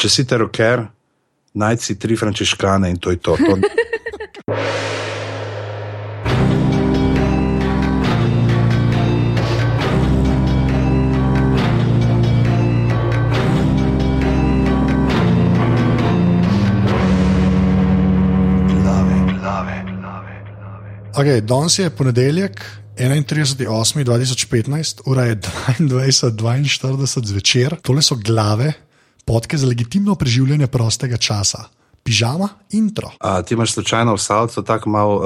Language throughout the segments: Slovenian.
če si te roker, najci tri frančiškane in to je to. to... Okay, danes je ponedeljek, 31.8.2015, ura je 22.42 zvečer. Tole so glave, podke za legitimno preživljanje prostega časa. Pižama, intro. A, ti imaš slučajno v Salcu tako malo uh,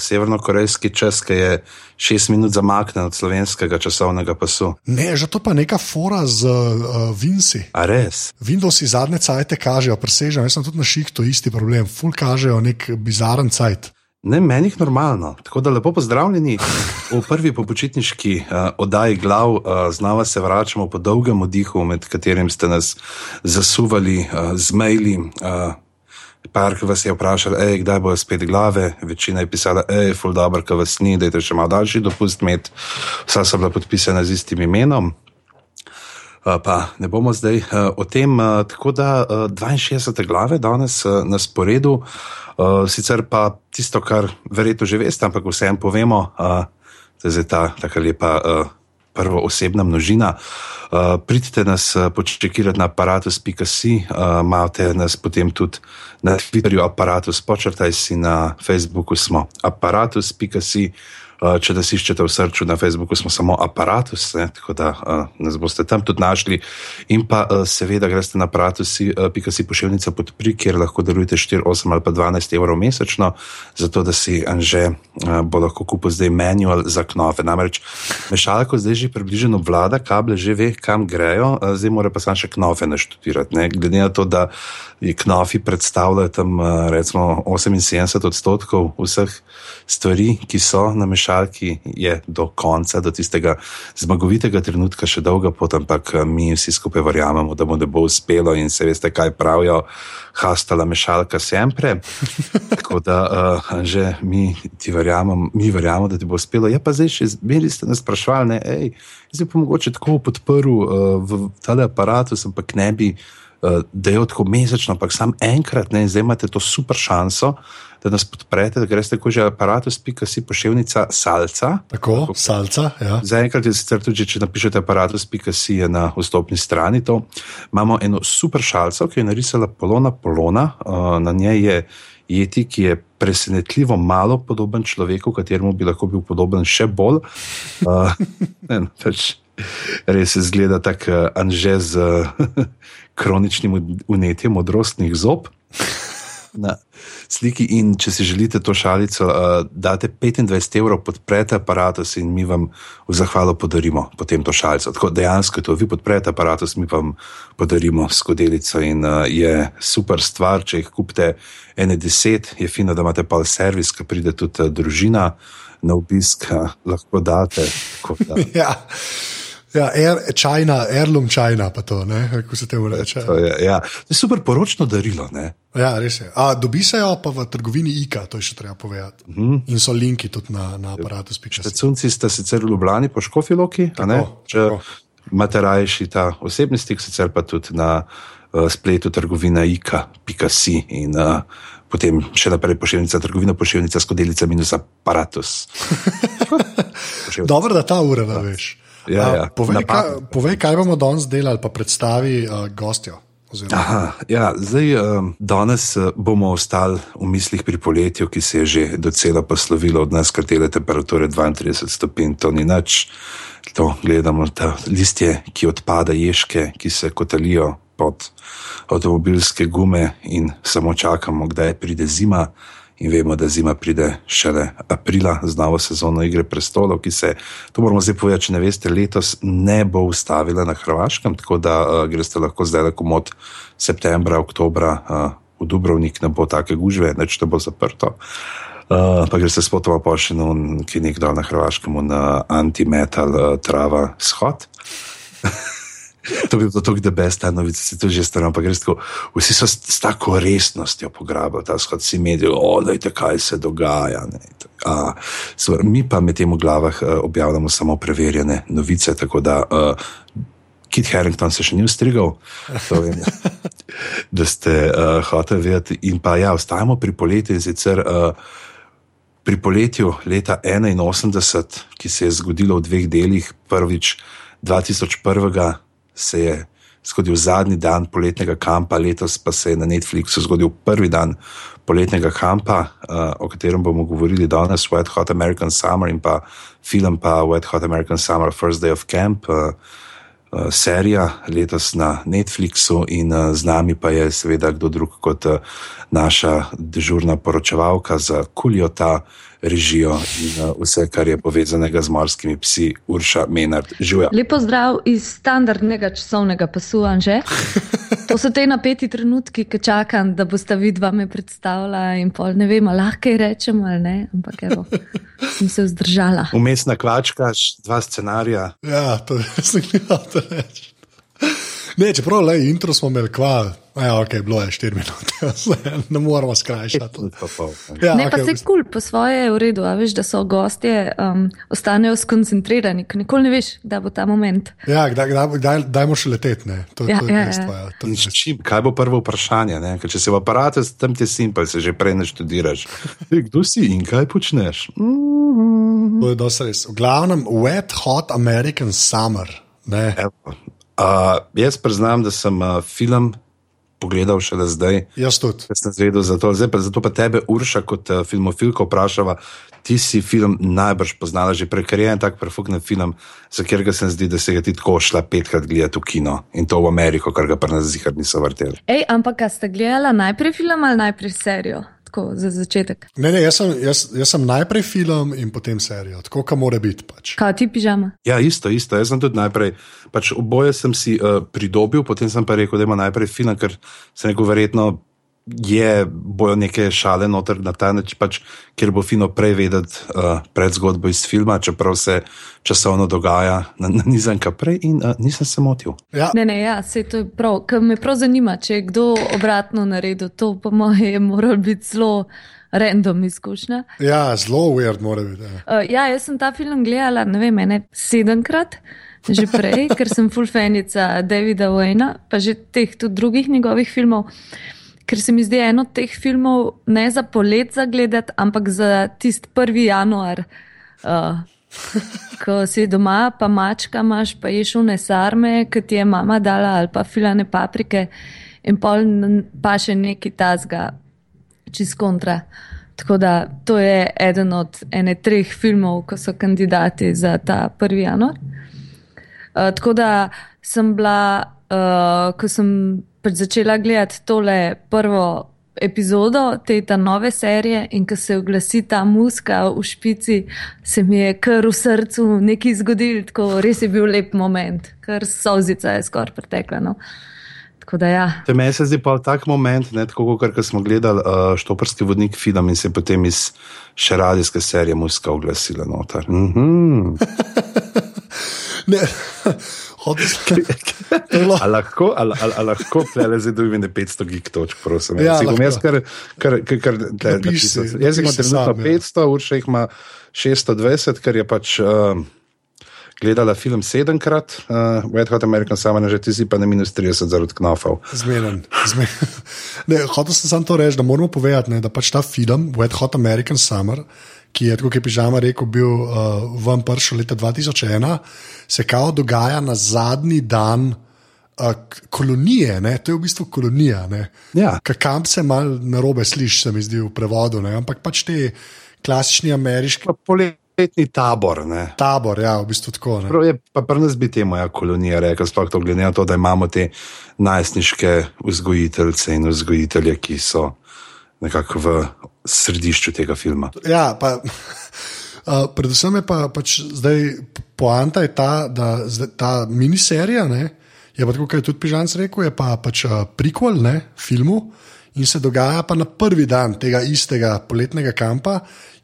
severno-korejski čas, ki je šest minut zamaknjen od slovenskega časovnega pasu. Ne, že to pa je neka fora z uh, Vinci. A res? Windowsi zadnje cajte kažejo, presežem, jaz sem tudi na šihtu isti problem, full kažejo nek bizaren cajt. Ne, meni je normalno. Tako da lepo pozdravljeni v prvi popočitniški uh, oddaji glav. Uh, znova se vračamo po dolgem oddihu, med katerim ste nas zasuvali uh, z maili. Uh, Par, ki vas je vprašal, kdaj bojo spet glave, večina je pisala, hej, ful dobro, ki vas ni, da je še malo daljši dopust imeti, vsa so bila podpisana z istim imenom. Uh, pa ne bomo zdaj uh, o tem, uh, tako da uh, 62. glave danes na sporedu. Sicer pa tisto, kar verjetno že veste, ampak vsem povemo, da je ta tako lepa prva osebna množina. Uh, pridite nas počekirati na aparatus.com, uh, imate nas potem tudi na Twitterju, aparatus, počrtaj si na Facebooku, smo aparatus.com. Uh, če nas iščete v srcu na Facebooku, smo samo aparatus, ne, tako da uh, nas boste tam tudi našli. In pa uh, seveda greste na aparatus.com uh, pošiljnica podpri, kjer lahko delujete 4, 8 ali pa 12 evrov mesečno, zato da si Anže bo lahko kupil zdaj manual za knove. Namreč mešalko zdaj že približno vlada, kable že ve, kam grejo, zdaj mora pa sam še knove naštudirati. Ne. Glede na to, da knofi predstavljajo tam recimo 78 odstotkov vseh stvari, ki so na mešalki košarki je do konca, do tistega zmagovitega trenutka še dolga pot, ampak eh, mi vsi skupaj verjamemo, da bo ne bo uspelo in se veste, kaj pravijo, hastala mešalka sempre. Tako da uh, že mi ti verjamemo, mi verjamemo, da ti bo uspelo. Ja, pa zdaj še zmeri ste nas sprašvali, ne, hej, zdaj pa mogoče tako podprl uh, v tale aparatu, sem pa ne bi. Da je tako mesečno, ampak samo enkrat, ne, zdaj imate to super šanso, da nas podprete, da greste tako že aparatus.si pošiljnica salca. Tako, salca. Ja. Zaenkrat je sicer tudi, če napišete aparatus.si na vstopni strani. To. Imamo eno super šalco, ki je narisala polona polona, uh, na njej je. Jeti, ki je presenetljivo malo podoben človeku, kateremu bi lahko bil podoben še bolj. Uh, ne, pač res je zgleda tako uh, anže z uh, kroničnim unetjem modrostnih zob na sliki. In če si želite to šalico, uh, date 25 evrov, podprete aparatus in mi vam v zahvalo podarimo potem to šalico. Tako dejansko to vi podprete aparatus, mi vam podarimo skodelico in uh, je super stvar, če jih kupite ene deset, je fino, da imate pa servis, ki pride tudi uh, družina na obisk, uh, lahko date. ja. Ja, er, čajna, erlum čajna, pa to, kako se temu reče. To je, ja. to je super poročno darilo. Ne? Ja, res je. A, dobi se jo pa v trgovini IKA, to je še treba povedati. Mm -hmm. In so linki tudi na, na aparatu spiča. Sunci ste sicer v Ljubljani po Škofiloki, če imate rajši ta osebni stik, sicer pa tudi na uh, spletu trgovina IKA.si in uh, potem še naprej pošiljnica, trgovina pošiljnica, skodelica minus aparatus. Dobro, da ta ura, da veš. Ja, ja. Povej, kaj, povej, kaj bomo danes delali, pa predstavi uh, gostjo. Aha, ja, zdaj, um, danes uh, bomo ostali v mislih pri poletju, ki se je že docela poslovilo od nas, ker te temperature 32 stopinj, to ni nič. To gledamo, ta listje, ki odpada, ješke, ki se kotalijo pod avtomobilske gume in samo čakamo, kdaj pride zima in vemo, da zima pride šele aprila z novo sezono Igre prestolov, ki se, to moramo zdaj povedati, če ne veste, letos ne bo ustavila na Hrvaškem, tako da uh, greste lahko zdaj lahko od septembra, oktobra uh, v Dubrovnik, ne bo take gužve, neč to bo zaprto. Uh, pa gre se spotoma pošiljno, ki je nekdo na Hrvaškem, na antimetal uh, trava shod. to bi bilo tako, da best, ta novica se to že stara, ampak res tako, vsi so s, s tako resnostjo pograbili ta shod, si mediji, odajte, kaj se dogaja. A, so, mi pa med tem v glavah uh, objavljamo samo preverjene novice, tako da uh, Kit Harrington se še ni ustrigal. da ste uh, hoteli vedeti. In pa ja, ostajamo pri poletju in sicer uh, pri poletju leta 81, ki se je zgodilo v dveh delih. Prvič 2001 se je zgodil zadnji dan poletnega kampa, letos pa se je na Netflixu zgodil prvi dan poletnega kampa, uh, o katerem bomo govorili danes, Wet Hot American Summer in pa film pa Wet Hot American Summer, First Day of Camp. Uh, Serija letos na Netflixu, in uh, z nami pa je seveda kdo drug kot uh, naša dežurna poročevalka za Kuljota, režijo in uh, vse, kar je povezanega z morskimi psi, Urša Menard. Živijo. Lepo zdrav iz standardnega časovnega pasu, Anže. To so te napeti trenutki, ki čakam, da boste vidva me predstavila in pol ne vem, lahko je rečem ali ne, ampak evo, sem se vzdržala. Umestna kvačka, dva scenarija. Ja, to je res nekaj, da rečem. Ne, čeprav le intro smo imeli kva, ja, ok, bilo je 4 minute, ne moramo skrajšati. Ja, ne, okay, pa se kul, cool, po svoje je v redu, a veš, da so gostje um, ostanejo skoncentrirani, ker nikoli ne veš, da bo ta moment. Ja, dajmo še leteti, ne. To, ja, to ja, je ja. to je čim, kaj bo prvo vprašanje? Ne? Ker če si v aparatu, tam ti si in pa se že prej ne študiraš. Kdo si in kaj počneš? To je dosti res. V glavnem, wet, hot American summer. Uh, jaz priznam, da sem uh, film pogledal šele zdaj. Jaz tudi. Jaz sem zvedel za to. Zdaj pa, zato pa tebe, Urša, kot uh, filmofilka, vprašava. Ti si film najbrž poznala že prej, ker je en tak prefuknen film, za katerega se zdi, da se ga ti tako šla petkrat gledati v kino in to v Ameriko, kar ga pa nas zihar niso vrteli. Ej, ampak ste gledala najprej film ali najprej serijo? Tako, za začetek. Ne, ne, jaz sem, jaz, jaz sem najprej film in potem serijo, tako kot mora biti. Pač. Kaj ti pižama? Ja, isto, isto. Jaz sem tudi najprej, pač oboje sem si uh, pridobil, potem sem pa rekel, da ima najprej film, ker se neko verjetno je, bojo neke šale noter na ta način, pač, ker bo fino prej vedeti uh, pred zgodbo iz filma, čeprav se časovno dogaja na, na nizanka prej in uh, nisem se motil. Ja. Ne, ne, ja, se to je prav, ker me prav zanima, če je kdo obratno naredil, to po moje je moral biti zelo. Random izkušnja. Ja, zelo weird mora biti. Ja. Uh, ja, jaz sem ta film gledala, ne vem, ene sedemkrat, že prej, ker sem full fanica Davida Wayna, pa že teh tudi drugih njegovih filmov. Ker se mi zdi eno od teh filmov ne za polet za gledati, ampak za tisti 1. januar, uh, ko si doma, pa mačka imaš, pa ješ une sarme, ki ti je mama dala, ali pa filane paprike, in pol pa še neki tazga, čez kontra. Tako da to je eden od ene treh filmov, ko so kandidati za ta 1. januar. Uh, tako da sem bila, uh, ko sem pač začela gledati tole prvo epizodo te ta nove serije in ko se oglasi ta muska v špici, se mi je kar v srcu nekaj zgodil, tako res je bil lep moment, kar sozica je skoraj pretekla. No. Tako da ja. To meni se zdi pa tak moment, ne, tako kot smo gledali uh, Štoprski vodnik film in se je potem iz še radijske serije muska oglasila noter. Mhm. Ne, sem. A lahko, a, a, a lahko tle zdaj dobim ne 500 gig točk, prosim. Ja, Si bom jaz kar, kar, kar, kar tle, Napiši si. Jaz imam napiši trenutno sam, ja. 500, Urša jih ima 620, ker je pač uh, gledala film sedemkrat, uh, Wet Hot American Summer, že ti si pa na minus 30 zaradi knofov. Zmeden. zmeden. Ne, hotel sem samo to reči, da moramo povedati, ne, da pač ta film, Wet Hot American Summer, ki je, kot je Pižama rekel, bil uh, vam prišel leta 2001, se kao dogaja na zadnji dan uh, kolonije. Ne, to je v bistvu kolonija. Ne. Ja. Ka- Kamp se mal narobe sliši, se mi zdi v prevodu, ne, ampak pač te klasični ameriški poletni tabor, ne. tabor, ja, v bistvu tako. Ne. Prav je, pa pri nas bi temu ja, kolonija rekel, sploh to glede na to, da imamo te najstniške vzgojiteljce in vzgojitelje, ki so nekako v središču tega filma. Ja, pa, uh, predvsem je pa pač zdaj poanta je ta, da zdaj, ta miniserija, ne, je pa tako, kot je tudi Pižanc rekel, je pa pač uh, prikol ne, filmu in se dogaja pa na prvi dan tega istega poletnega kampa.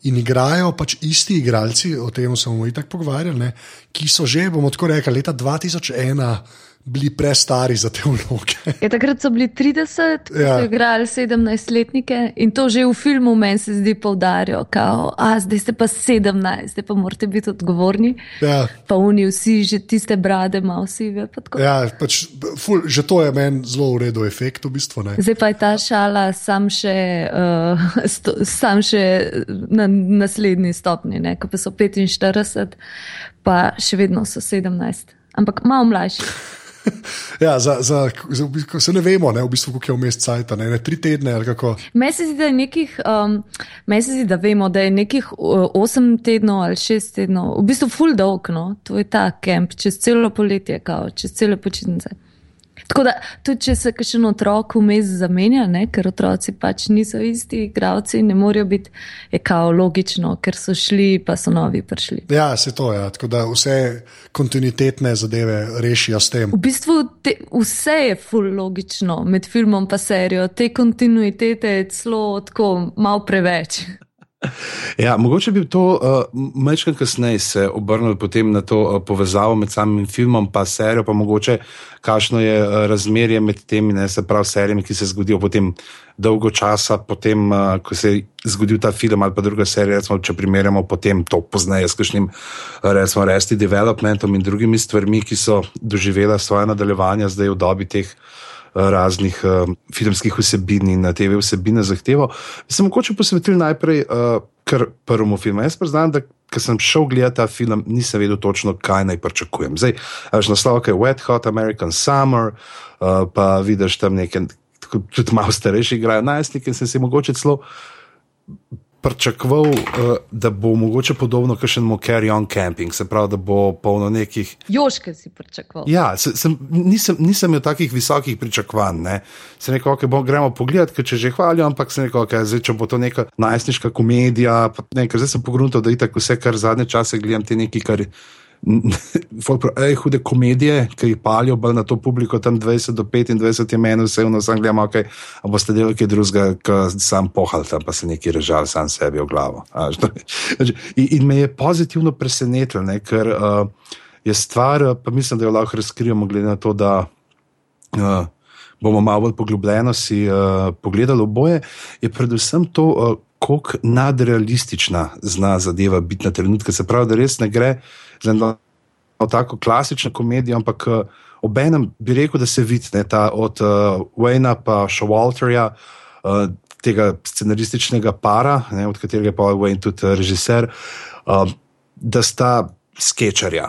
In igrajo pač isti igralci, o tem se bomo itak pogovarjali, ne, ki so že, bomo tako rekli, leta 2001 bili prestari za te vloge. Ja, takrat so bili 30, ko Ja. so igrali 17-letnike in to že v filmu meni se zdi poudarjajo, da zdaj ste pa 17, zdaj pa morate biti odgovorni. Ja. Pa oni vsi, že tiste brade, malo sive. pa tako. Ja, pač, ful, že to je meni zelo v redu efekt, v bistvu. Ne. Zdaj pa je ta šala sam še, uh, sto, sam še na naslednji stopni, ne? ko pa so 45, pa še vedno so 17, ampak malo mlajši. Ja, za, za, za, v bistvu, se ne vemo, ne, v bistvu, koliko je vmes cajt, ne, ne, tri tedne ali kako. Meni se zdi, da je nekih, um, meni se zdi, da vemo, da je nekih uh, 8 tednov ali 6 tednov, v bistvu full dolg, no, to je ta kemp, čez celo poletje, kao, čez cele počitnice. Tako da, tudi če se kakšen otrok vmes zamenja, ne, ker otroci pač niso isti igravci, ne morejo biti, je kao logično, ker so šli, pa so novi prišli. Ja, se to je. Ja. Tako da vse kontinuitetne zadeve rešijo s tem. V bistvu te, vse je full logično med filmom in serijo, te kontinuitete je celo tako malo preveč. Ja, mogoče bi to uh, mečkaj kasneje se obrnil potem na to uh, povezavo med samim filmom in serijo, pa mogoče kakšno je uh, razmerje med temi, ne se pravi, serijami, ki se zgodijo potem dolgo časa, potem, uh, ko se je zgodil ta film ali pa druga serija, recimo, če primerjamo potem to pozneje s kakšnim, recimo, resti developmentom in drugimi stvarmi, ki so doživela svoje nadaljevanja zdaj v dobi teh raznih uh, filmskih vsebin in na TV vsebine zahtevo. Bi se mogoče posvetil najprej uh, kar prvemu filmu. Jaz priznam, da ko sem šel gledati ta film, nisem vedel točno, kaj naj pričakujem. Zdaj, veš, naslov je Wet Hot American Summer, uh, pa vidiš tam nekaj, tudi malo starejši igrajo najstniki in sem si mogoče celo pričakoval, uh, da bo mogoče podobno kot še Carry On Camping, se pravi, da bo polno nekih. Joške si pričakoval. Ja, se, sem, nisem, nisem imel takih visokih pričakovanj. Ne. Se rekel, okay, bom, gremo pogledat, ker če že hvalijo, ampak se rekel, okay, zdaj, če bo to neka najstniška komedija. Ne, ker zdaj sem pogruntal, da je tako vse, kar zadnje čase gledam, te neki, kar. Ej, hude komedije, ki jih palijo na to publiko, tam 20 do 25 je meni, vse vno sam gledam, ok, a boste delali kaj drugega, ki sam pohal tam, pa se neki režal sam sebi v glavo. A, in, in me je pozitivno presenetilo, ne, ker uh, je stvar, pa mislim, da jo lahko razkrijemo, glede na to, da uh, bomo malo bolj poglobljeno si uh, pogledali oboje, je predvsem to, uh, koliko nadrealistična zna zadeva biti na trenutke. Se pravi, da res ne gre za eno tako klasično komedijo, ampak uh, obenem bi rekel, da se vidi ne, ta od uh, Wayna pa Showalterja. Uh, Tega scenarističnega para, ne, od katerega je pa Wayne tudi režiser, uh, da sta sketcherja,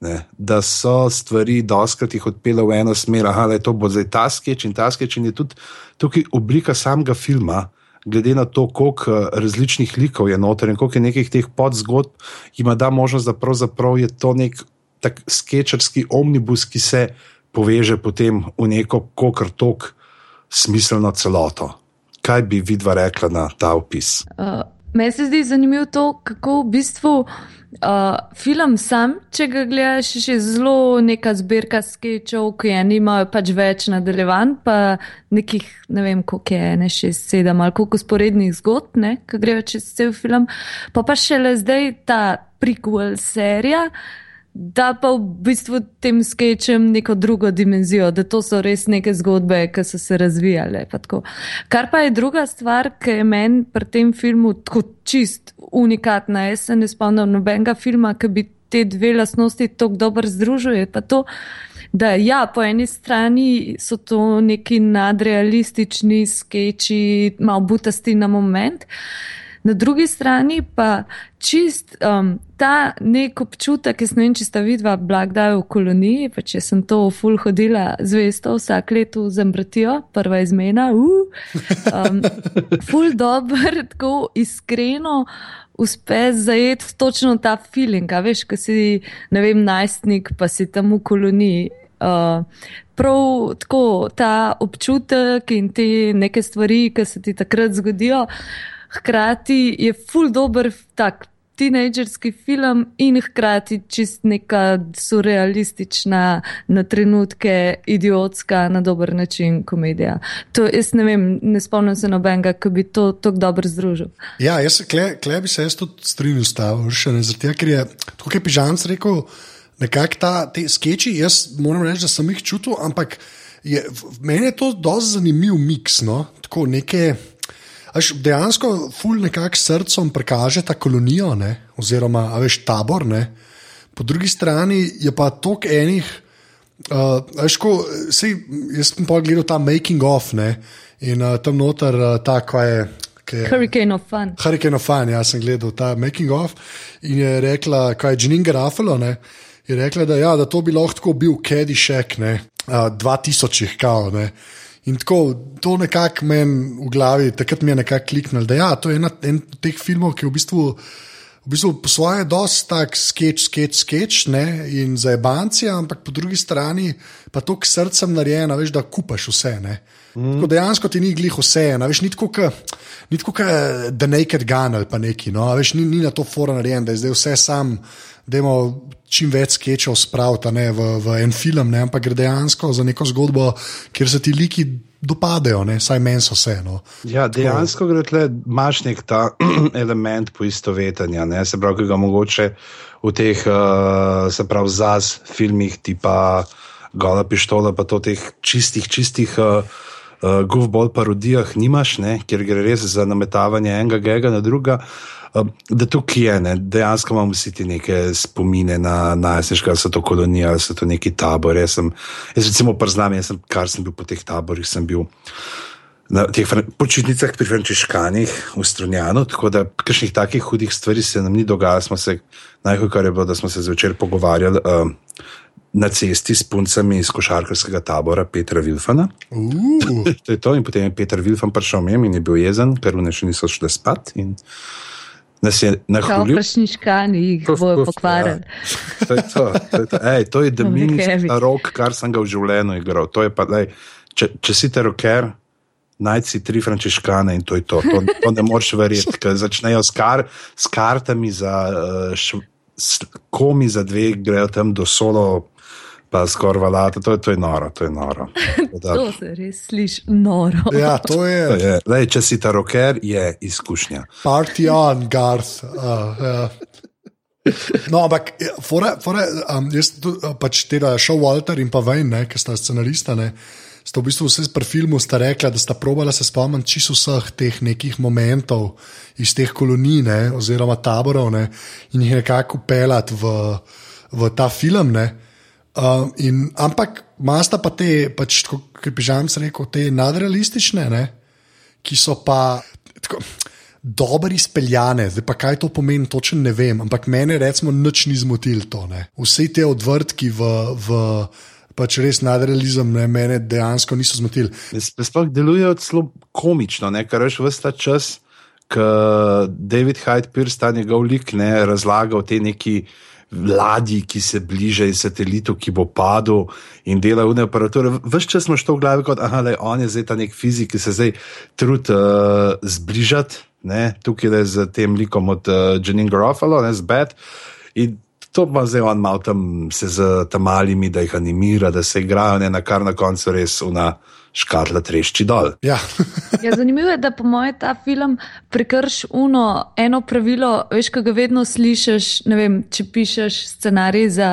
Ne, da so stvari, doskrat jih odpele v eno smer, da je to bo zdaj ta sketch in ta sketch. In je tudi tukaj oblika samega filma, glede na to, koliko različnih likov je noter in koliko je nekih teh podzgodb, ima da možnost, da pravzaprav je to nek tak sketcherski omnibus, ki se poveže potem v neko kokr tok smiselno celoto. Kaj bi vidva rekla na ta opis? Uh, Meni se zdi zanimivo to, kako v bistvu uh, film sam, če ga gledaš, je še zelo neka zbirka sketchov, ki je nimajo pač več nadaljevanj, pa nekih, ne vem, koliko je, ne šest, sedem ali koliko sporednih zgodb, ne, ki grejo čez cel film. Pa pa šele zdaj ta prequel serija. Da pa v bistvu tem sketchem neko drugo dimenzijo, da to so res neke zgodbe, ki so se razvijale. Pa Kar pa je druga stvar, ki je meni pri tem filmu tako čist unikatna. Jaz se ne spomnim nobenega filma, ki bi te dve lastnosti tako dobro združuje. Pa to, da ja, po eni strani so to neki nadrealistični sketchi, malo butasti na moment. Na drugi strani pa čist um, ta nek občutek, ki sem ne vem, če sta vidva blagdajo v koloniji, pa če sem to ful hodila zvesto vsak let v Zambratijo, prva izmena, uh, um, ful dober, tako iskreno uspe zajeti točno ta feeling, a veš, ko si, ne vem, najstnik, pa si tam v koloniji. Uh, prav tako ta občutek in te neke stvari, ki se ti takrat zgodijo hkrati je full dober tak tinejdžerski film in hkrati čist neka surrealistična, na trenutke idiotska, na dober način komedija. To jaz ne vem, ne spomnim se nobenega, ki bi to tako dobro združil. Ja, jaz se kle, kle bi se jaz tudi strinjal s tabo, še ne zato, ker je, tako je Pižanc rekel, nekako ta, te sketchi, jaz moram reči, da sem jih čutil, ampak je, meni je to dosti zanimiv miks. No? Tako neke. Až dejansko, ful nekako srcem prikaže ta kolonijo, ne? oziroma veš tabor. Ne? Po drugi strani je pa toliko enih, uh, veš, ko, sej, jaz sem pa gledal ta making of ne? in uh, tam noter uh, ta, kaj je. je- Hurricane of Fun. Hurricane of Fun, jaz sem gledal ta making of in je rekla, kaj je Janine Garafalo, ne, je rekla, da, ja, da to bi lahko bil ne, uh, 2000 jih kao, ne. In tako, to nekako meni v glavi, takrat mi je nekako kliknilo, da ja, to je ena en od teh filmov, ki v bistvu, v bistvu po svoje dosti tak sketch, sketch, sketch, ne, in za ebancija, ampak po drugi strani pa to k srcem narejeno, veš, da kupaš vse, ne. Mm. Tako dejansko ti ni glih vse, a veš, ni tako, ka, ni tako, ka The Naked Gun ali pa neki, no, a veš, ni, ni na to fora narejen, da je zdaj vse sam, da imamo čim več sketchov spraviti ne, v, v en film, ne, ampak gre dejansko za neko zgodbo, kjer se ti liki dopadejo, ne, saj meni so vse. No. Ja, dejansko gre tle, imaš nek ta element poistovetenja, ne? se pravi, ki ga mogoče v teh, uh, se pravi, zaz filmih, tipa Gola pištola, pa to teh čistih, čistih. Uh, Uh, Goofball parodijah nimaš, ne, kjer gre res za nametavanje enega gega na druga. Uh, da tukaj je, ne, dejansko imamo vsi ti neke spomine na najstniška, ali so to kolonije, ali so to neki tabori. Jaz, sem, jaz recimo priznam, jaz sem, kar sem bil po teh taborih, sem bil na teh počitnicah pri Frančiškanih v Strunjanu, tako da kakšnih takih hudih stvari se nam ni dogajalo. Najhoj, kar je bilo, da smo se zvečer pogovarjali uh, na cesti s puncami iz košarkarskega tabora Petra Vilfana. Uh, To je to, in potem je Peter Vilfan prišel mem in je bil jezen, ker vne še niso šle spat. In nas je Kao nahulil. prašniškani jih Puf, bojo pokvarili. To je to, to je to. Ej, to je Heavy. deminski rok, kar sem ga v življenju igral. To je pa, lej, če, če si te roker, najdi si tri frančiškane in to je to. To, to ne moreš verjeti, ker začnejo s, kar, s kartami za uh, š, s komi za dve, grejo tam do solo, pa skoraj valata. To, je- to je noro, to je noro. Da- To se res sliši noro. ja, to to je je, lej, če si ta roker, je izkušnja. party on, Garth. Uh, ja. No, ampak, fora, fora, um, jaz tu, uh, pač tega šel Walter in pa ne, ki sta scenarista, ne, sta v bistvu vse pri filmu sta rekla, da sta probala se spomniti čisto vseh teh nekih momentov iz teh kolonij, ne, oziroma taborov, ne, in jih nekako pelati v, v ta film. Ne. Uh, in, ampak masta pa te, pač, kot bi Žan rekel, te nadrealistične, ne, ki so pa tako, dobro izpeljane. Zdaj pa kaj to pomeni, točno ne vem, ampak mene recimo nič ni zmotil to. Ne. Vse te odvrtki v, v pač res nadrealizem, ne, mene dejansko niso zmotili. Sploh delujejo celo komično, ne? kar veš vse ta čas, ko David Hyde Pierce, ta njegov lik, ne razlaga o tej neki ladji, ki se bliža iz satelitu, ki bo padel in dela v aparature. Ves čas imaš to v glavi, kot da je on je zdaj ta nek fizik, ki se zdaj trudi uh, zbližati, ne? tukaj je z tem likom od uh, Janine Garofalo, ne z Bed. In to pa zdaj on malo tam se z tam malimi, da jih animira, da se igrajo, ne na kar na koncu res una škatla trešči dol. Ja. Ja, zanimivo je, da po mojem ta film prekrš uno, eno pravilo, veš, ko ga vedno slišiš, ne vem, če pišeš scenarij za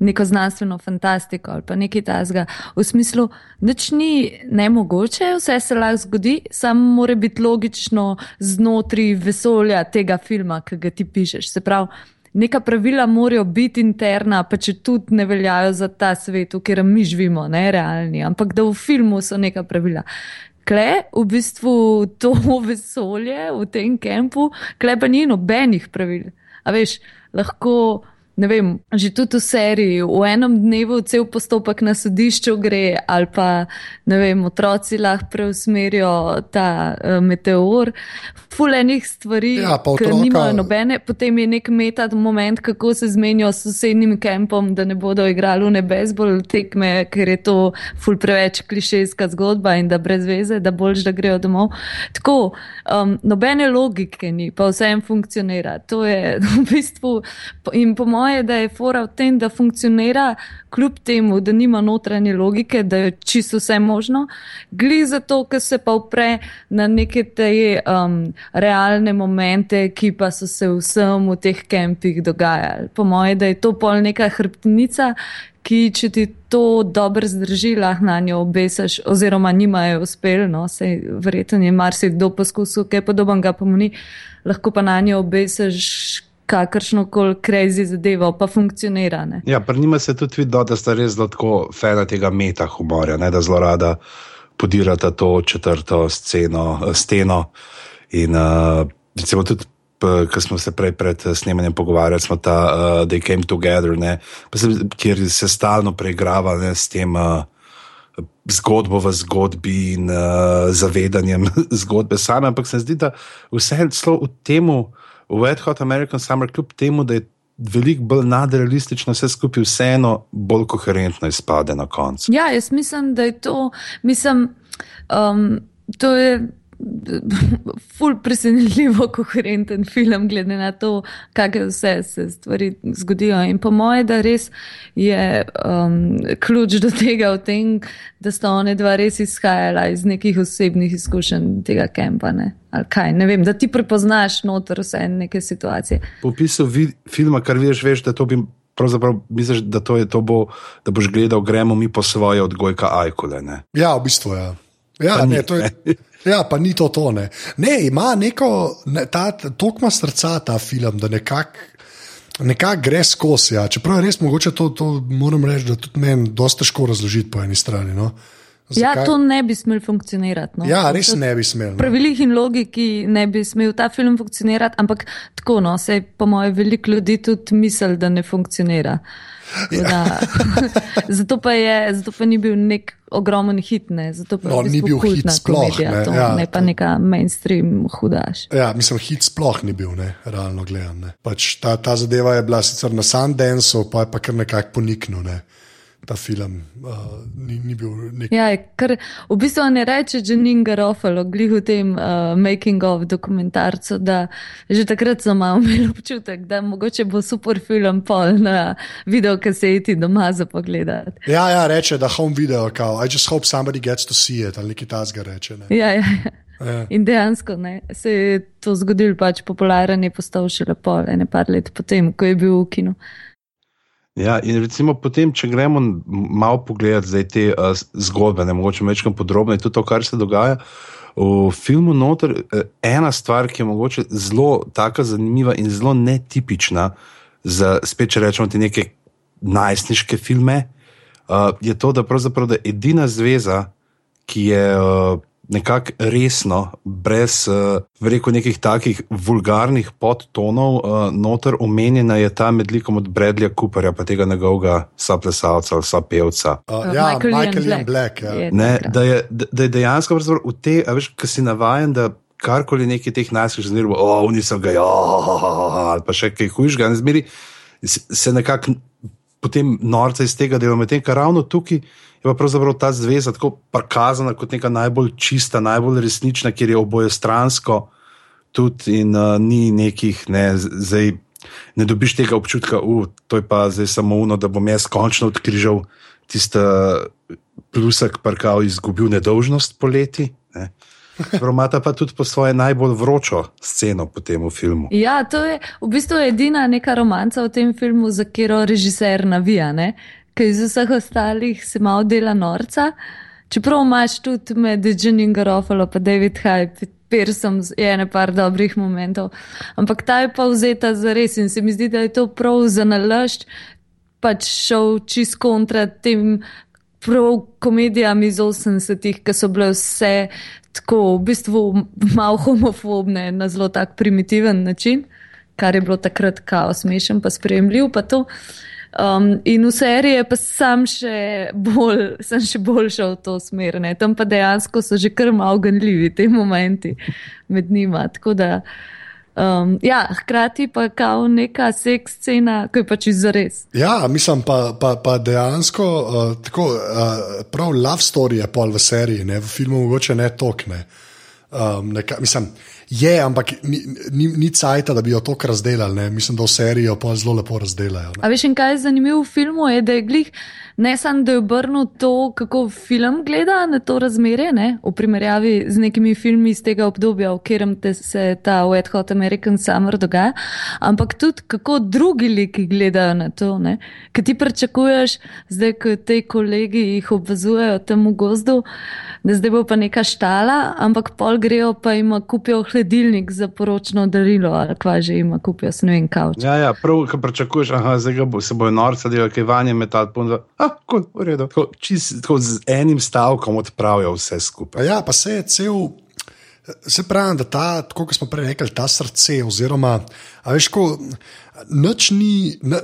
neko znanstveno fantastiko ali pa nekaj tasga. V smislu, nič ni nemogoče, vse se lahko zgodi, samo mora biti logično znotraj vesolja tega filma, ki ga ti pišeš. Se pravi, neka pravila morajo biti interna, pa če tudi ne veljajo za ta svet, v katerem mi živimo, ne realni, ampak da v filmu so neka pravila. Kle, v bistvu to vesolje v tem kampu, kle pa ni nobenih pravil. A veš, lahko. Ne vem, že tudi v seriji, v enem dnevu cel postopek na sodišču gre, ali pa ne vem, otroci lahko preusmerijo ta uh, meteor, fulenih stvari, Ja, pa ki otroka- nimajo nobene, potem je nek metad moment, kako se zmenijo s sosednjim kampom, da ne bodo igrali v nebezbol tekme, ker je to ful preveč klišejska zgodba in da brez veze, da boljš, da grejo domov. Tako, um, nobene logike ni, pa vse en funkcionira. To je v bistvu, in po mojem moje, da je fora v tem, da funkcionira kljub temu, da nima notranje logike, da je čisto vse možno, gli zato, ker se pa upre na neke te um, realne momente, ki pa so se vsem v teh kempih dogajali. Po moje, da je to pol neka hrbtnica, ki če ti to dobro zdrži, lahko na njo obesiš, oziroma nimajo uspel, no, se verjetno je marsikdo poskusil, kaj podobnega pa mu ni, lahko pa na njo obesiš kakršno koli crazy zadevo, pa funkcionira. Ne? Ja, pa njima se tudi vidi, da sta res zelo tako fena tega meta humorja, ne, da zelo rada podirata to četrto sceno, steno. In uh, recimo tudi, ko smo se prej pred snemanjem pogovarjali, smo ta uh, They Came Together, ne, se, kjer se stalno preigrava ne, s tem. Uh, Zgodbo v zgodbi in uh, zavedanjem zgodbe same, ampak se zdi, da vse je v tem, Wet Hot American Summer, kljub temu, da je veliko bolj nadrealistično, vse skupaj vseeno bolj koherentno izpade na koncu. Ja, jaz mislim, da je to, mislim, um, to je ful presenetljivo koherenten film, glede na to, kakšne vse se stvari zgodijo. In po moje, da res je um, ključ do tega v tem, da sta one dva res izhajala iz nekih osebnih izkušenj tega kempa. Ne? Ali kaj, ne vem, da ti prepoznaš noter vse neke situacije. Po opisu filma, kar vidiš, veš, da to bi. Pravzaprav misliš, da, to to bo, da boš gledal, gremo mi po svoje odgojka ajkole. Ne? Ja, v bistvu je. Ja. Ja, ne, to je. Ja, pa ni to to. Ne, ima neko, ne, ta, toliko ima srca ta film, da nekako nekak gre skozi. Ja. Čeprav je res mogoče to, to moram reči, da tudi meni dosta težko razložiti po eni strani. No. Ja, to ne bi smel funkcionirati. No. Ja, res ne bi smel. No. Pravilih in logiki ne bi smel ta film funkcionirati, ampak tako, no, se po mojem veliko ljudi tudi misli, da ne funkcionira. Ja. zato, pa je, zato pa ni bil nek ogromen hit. Ne. Zato pa no, ni bil hit sploh. Komedija, ne, to, ja, ne pa to. neka mainstream hudaš. Ja, mislim, hit sploh ni bil, ne, realno gledano. Pač ta, ta zadeva je bila sicer na Sundanceu, pa je pa kar nekako poniknil. Ne ta film uh, ni, ni bil nek. Ja, kar v bistvu ne reče, ni garofalo, glih v tem uh, making of dokumentarcu, da že takrat sem imel občutek, da mogoče bo super film pol na video kaseti doma za pogled. Ja, ja, reče, da home video, kao, I just hope somebody gets to see it, ali nekaj tasga reče. Ne. Ja, ja. Ja. In dejansko ne, se je to zgodilo, pač popularen je postal šele pol, ene par let potem, ko je bil v kinu. Ja, in recimo potem, če gremo malo pogledati te uh, zgodbe, ne mogoče večkrat podrobno, tudi to, kar se dogaja. V filmu noter je ena stvar, ki je mogoče zelo tako zanimiva in zelo netipična za spet, če rečemo, te neke najstniške filme, uh, je to, da pravzaprav da edina zveza, ki je uh, nekako resno, brez uh, rekel, nekih takih vulgarnih podtonov, uh, noter omenjena je ta med likom od Bradleya Cooperja, pa tega njegovega saplesalca ali sapevca. Uh, ja, Michael Ian Black. Black ja. je ne, da, je, da, je dejansko v te, veš, ki si navajen, da karkoli neki teh najstniških zmerov, oh, nisem ga, oh, ali pa še kaj hujšega, ne zmeri, se nekako potem norca iz tega, da je medtem, kar ravno tukaj je pa pravzaprav ta zveza tako prikazana kot neka najbolj čista, najbolj resnična, ker je oboje stransko tudi in uh, ni nekih, ne, zdaj ne dobiš tega občutka, da uh, je pa zdaj samo uno, da bom jaz končno odkrižal tiste plusek, pa je izgubil nedolžnost poleti. Ne. Romata pa tudi po svoje najbolj vročo sceno po tem filmu. Ja, to je v bistvu edina neka romanca v tem filmu, za katero režiser navija. Ne? Ki iz vseh ostalih se malo dela norca. Čeprav imaš tudi med Jenny Garofalo in David Hype, Pearsom je ene par dobrih momentov, ampak ta je pa vzeta za res in se mi zdi, da je to prav za nalašč, pač šel čist kontra tem prav komedijam iz 80-ih, ki so bile vse tako v bistvu malo homofobne na zelo tak primitiven način, kar je bilo takrat kaos, smešen pa spremljiv pa to. Um, in v seriji pa sem še bolj, sem še bolj šel v to smer. Ne. Tam pa dejansko so že kar malo ganljivi ti momenti med njima. Da, um, ja, hkrati pa kao neka seks scena, ki je pač izres. Ja, mislim pa, pa, pa dejansko uh, tako, uh, prav love story je pol v seriji, ne. v filmu mogoče ne tokne. Um, neka, mislim, je, ampak ni, ni, ni cajt, da bi jo tako razdelali. Ne? Mislim, da v serijo pa zelo lepo razdelajo. Ne? A veš, in kaj je zanimivo v filmu, je, da je glih ne samo, da je obrnil to, kako film gleda na to razmerje, ne? v primerjavi z nekimi filmi iz tega obdobja, v katerem se ta Wet Hot American Summer dogaja, ampak tudi kako drugi liki gledajo na to. Kaj ti pričakuješ, zdaj, ko te kolegi jih obvezujejo tam v gozdu, da zdaj bo pa neka štala, ampak pol grejo pa jim kupijo hladilnik za poročno darilo ali kva že jim kupijo, ne vem, kavč. Ja, ja, prav, ko pričakuješ, da se bojo norca delali, kaj vanje metal, pa tako, v redu. Tako, čist, tako z enim stavkom odpravijo vse skupaj. Ja, pa se je cel. Se pravi, da ta, kot smo prej rekli, ta srce, oziroma, veš, ko noč ni. Ne,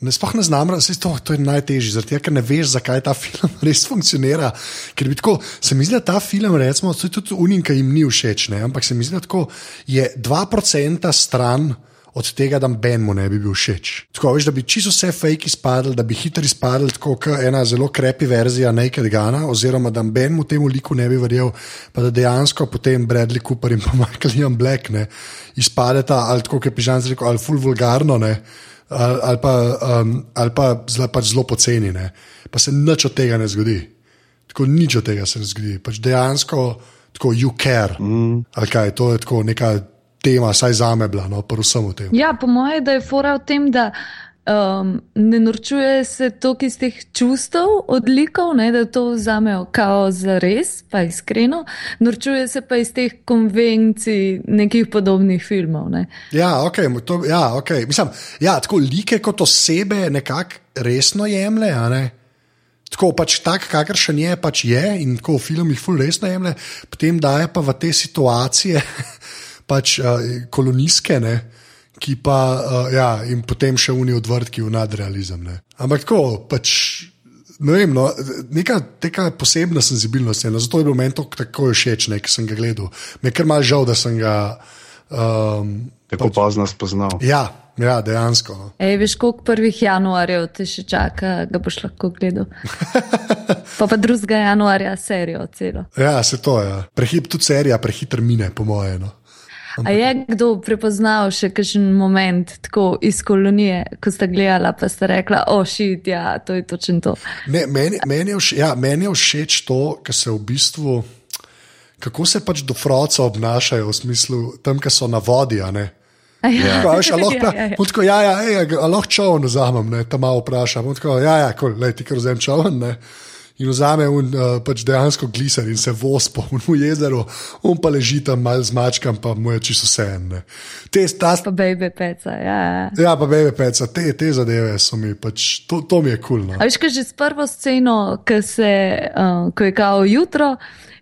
Ne, sploh ne znam, da to, to je najtežje, zaradi tega, ker ne veš, zakaj ta film res funkcionira. Ker tako, se mi zdi, da ta film, recimo, tudi Unika jim ni všeč, ne? ampak se mi zdi, da tako, je 2% stran od tega, da Ben mu ne bi bil všeč. Tako veš, da bi čisto vse fake izpadli, da bi hitro izpadli, kot ena zelo krepi verzija Naked Gana, oziroma da Ben mu temu liku ne bi verjel, pa da dejansko potem Bradley Cooper in pa Michael Ian Black ne izpadeta ali tako, kot je Pižan rekel, ali full vulgarno. Ne, Ali, ali pa, um, ali pa zelo, pač zelo poceni, ne. pa se nič od tega ne zgodi. Tako nič od tega se ne zgodi. Pač dejansko, tako you care. Mm. Ali kaj, to je tako neka tema, saj za me bila, no, pa vsem v tem. Ja, po mojem, da je fora v tem, da um, ne norčuje se toliko iz teh čustev, odlikov, ne, da to vzamejo kao za res, pa iskreno, norčuje se pa iz teh konvencij nekih podobnih filmov. Ne. Ja, ok, to, ja, okay. Mislim, ja, tako like kot osebe nekako resno jemlje. Tako pač tak, kakršen je, pač je in tako v filmih ful resno jemlje, potem daje pa v te situacije pač uh, kolonijske, ne, ki pa uh, ja, in potem še unijo odvrtki v nadrealizem. Ne. Ampak tako pač. Ne vem, no, neka, neka posebna senzibilnost je, no, zato je bilo meni to tako všeč, ki sem ga gledal. Me je kar mal žal, da sem ga. Um, tako pač, pozno spoznal. Ja, ja dejansko. No. Ej, veš, koliko prvih januarjev te še čaka, da boš lahko gledal. pa pa 2. januarja serijo celo. Ja, se to je. Ja. Prehip tudi serija, prehiter mine, po mojem. No. A je kdo prepoznal še kakšen moment tako iz kolonije, ko ste gledali, pa ste rekli, ošit, oh, ja, to je točno to. Ne, meni, meni, je všeč, ja, meni je všeč to, kar se v bistvu, kako se pač do froca obnašajo, v smislu tam, ki so na vodi. Ja. Ja, lahko ja, ja, ja, čovn vzamem, tam malo vprašam. Tako, ja, ja, kol, lej, ti kar vzem čovn in vzame un, uh, pač dejansko gliser in se voz po unu jezeru, on pa leži tam mal z mačkam, pa mu je čisto vse en. Te stasi. Pa bebe peca, ja. Ja, pa bebe peca, te, te zadeve so mi pač, to, to mi je kul. Cool, no. A veš, kaj že s prvo sceno, ko, se, uh, ko je kao jutro.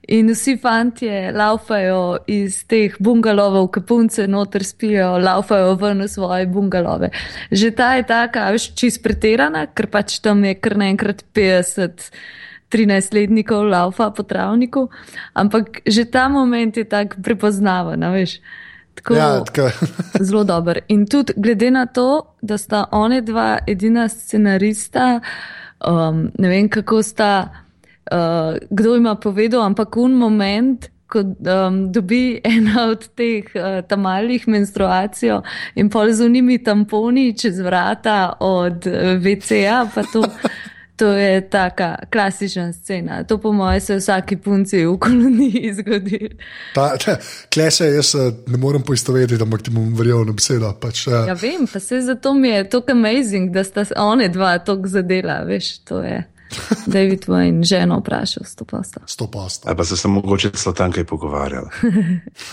In vsi fanti laufajo iz teh bungalovov, ki punce noter spijo, laufajo ven v svoje bungalove. Že ta je taka, veš, čist pretirana, ker pač tam je kar naenkrat 50. 13-letnikov laufa po travniku, ampak že ta moment je tako prepoznaven, veš. Tako, ja, tako. zelo dober. In tudi glede na to, da sta one dva edina scenarista, um, ne vem kako sta, uh, kdo ima povedal, ampak un moment. Ko um, dobi ena od teh uh, tamalih menstruacij in pol z unimi tamponi čez vrata od uh, VCA, pa to. To je taka klasična scena. To, po mojem, se vsaki punci v koloniji zgodi. Kle se jaz eh, ne morem poistovetiti, ampak ti bom verjel na besedo. Pač, uh... Ja, vem, pa se zato mi je tako amazing, da sta one dva tako zadela, veš, to je. David Wayne, ženo vprašal, sto posta. Sto posta. Ali pa se sem mogoče s Slotankai pogovarjal.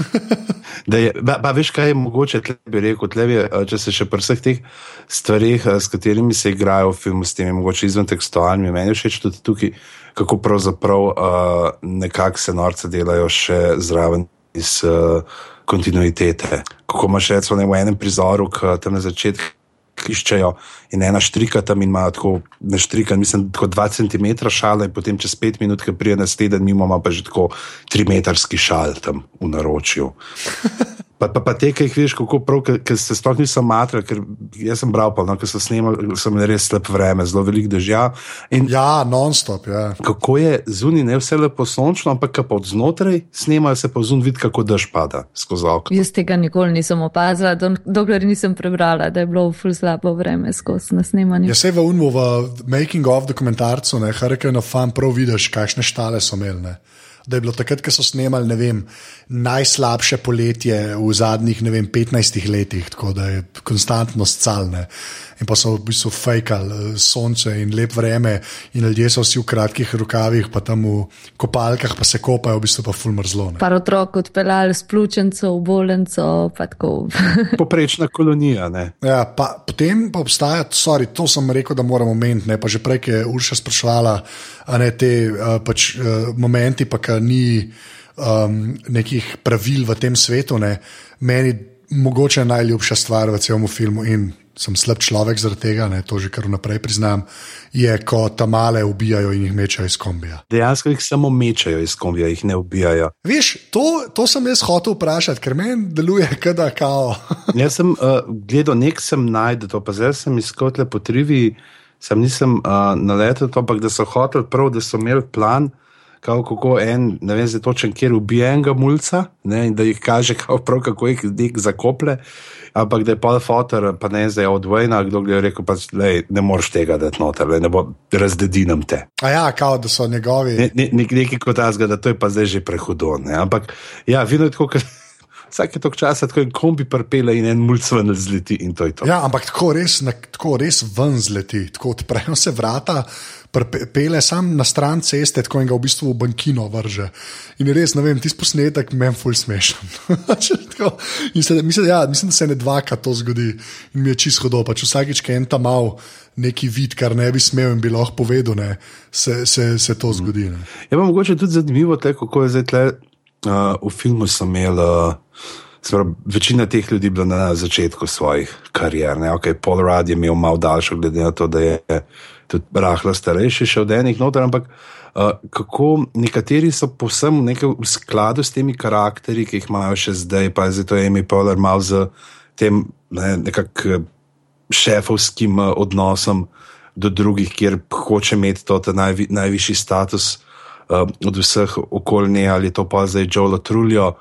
pa, pa veš, kaj je mogoče, tle bi rekel, tle bi, eh, če se še pri vseh teh stvarih, eh, s katerimi se igrajo v filmu, s temi mogoče izven tekstualnimi, meni všeč tudi tukaj, kako pravzaprav uh, nekako se norce delajo še zraven iz uh, kontinuitete. Kako imaš recimo v enem prizoru, ki tam na začetku iščejo in ena štrika tam in ima tako neštrikan, mislim, tako 2 cm šala, in potem čez 5 minut, ki prije naslednji, mimo ima pa že tako 3 metrski šal tam v naročju. Pa, pa, pa te, ki jih vidiš, kako prav, ker se sploh nisem matrali, ker jaz sem bral, no, ker so snemali, sem res slab vreme, zelo velik dežja. In Ja, non-stop. Ja. kako je zunaj ne vse lepo sončno, ampak ko pa od znotraj snemajo, se pa zunaj vidi, kako dež pada skozi okno. Jaz tega nikoli nisem opazila, do, dokler nisem prebrala, da je bilo ful slabo vreme skozi na snemanju. Ja, se v Unmu, v Making of dokumentarcu, ne, Hurricane of Fun, prav vidiš, kakšne štale so imeli. Ne. Da je bilo takrat, ko so snemali, ne vem, najslabše poletje v zadnjih, vem, 15 letih, tako da je konstantno scalne. In pa so v bistvu fejkali eh, sonce in lep vreme, in ljudje so vsi v kratkih rokavih, pa tam v kopalkah, pa se kopajo, v bistvu pa fulmrzlo. Par otrok odpeljali s pljučnico v bolnico, pa tako. Poprečna kolonija. Ne? Ja, pa, potem pa obstaja, sorry, to sem rekel, da moramo omeniti. ne, Pa že prej je Urša sprašvala, a ne te uh, pač, uh, momenti, pa ki ni um, nekih pravil v tem svetu. Ne. Meni mogoče najljubša stvar v celem filmu in sem slab človek zaradi tega, ne, to že kar vnaprej priznam, je, ko tamale ubijajo in jih mečajo iz kombija. Dejansko jih samo mečajo iz kombija, jih ne ubijajo. Veš, to, to sem jaz hotel vprašati, ker meni deluje, da kao. Jaz sem uh, gledal, nek sem najdel to, pa zdaj sem le po trivi, sem nisem uh, naletel to, ampak da so hoteli prav, da so imeli plan. Kao, kako en, ne vem, točen, kjer ubije enega mulca, ne, in da jih kaže, kao, prav, kako jih nek zakople. Ampak da je pol fotor, pa ne zdaj od Vojna, kdo je rekel, pa, lej, ne moreš tega dati noter, lej, ne bo razdedinam te. A ja, kao, da so njegovi. Ne, ne, ne, nekaj kot azga, da to je pa zdaj že prehudo. Ne. Ampak ja, vidno je tako, ker vsake tok časa tako en kombi prpele in en mulc ven zleti in to je to. Ja, ampak tako res, na, tako res ven zleti, tako odprejo se vrata, pele sam na stran ceste, tako in ga v bistvu v bankino vrže. In res, ne vem, ti posnetek meni ful smešen. Se, mislim, ja, mislim, da se ne dvakrat to zgodi in mi je čisto hodo. Pač vsakič, ki en tam mal neki vid, kar ne bi smel in bi lahko povedal, ne, se, se, se to zgodi. Ne. Je pa mogoče tudi zanimivo, te, kako je zdaj tle, uh, v filmu sem imel. Uh, Pravi, večina teh ljudi je bila na začetku svojih karier. Okay, Paul Rudd je imel malo daljšo, glede na to, da je tudi rahlo starejši, še od enih noter, ampak uh, kako nekateri so povsem nekaj v skladu s temi karakteri, ki jih imajo še zdaj, pa je to Amy Poehler malo z tem ne, nekakšnim šefovskim uh, odnosom do drugih, kjer hoče imeti to najvi, najvišji status uh, od vseh okoljnih, ali to pa zdaj Joe Latruljo,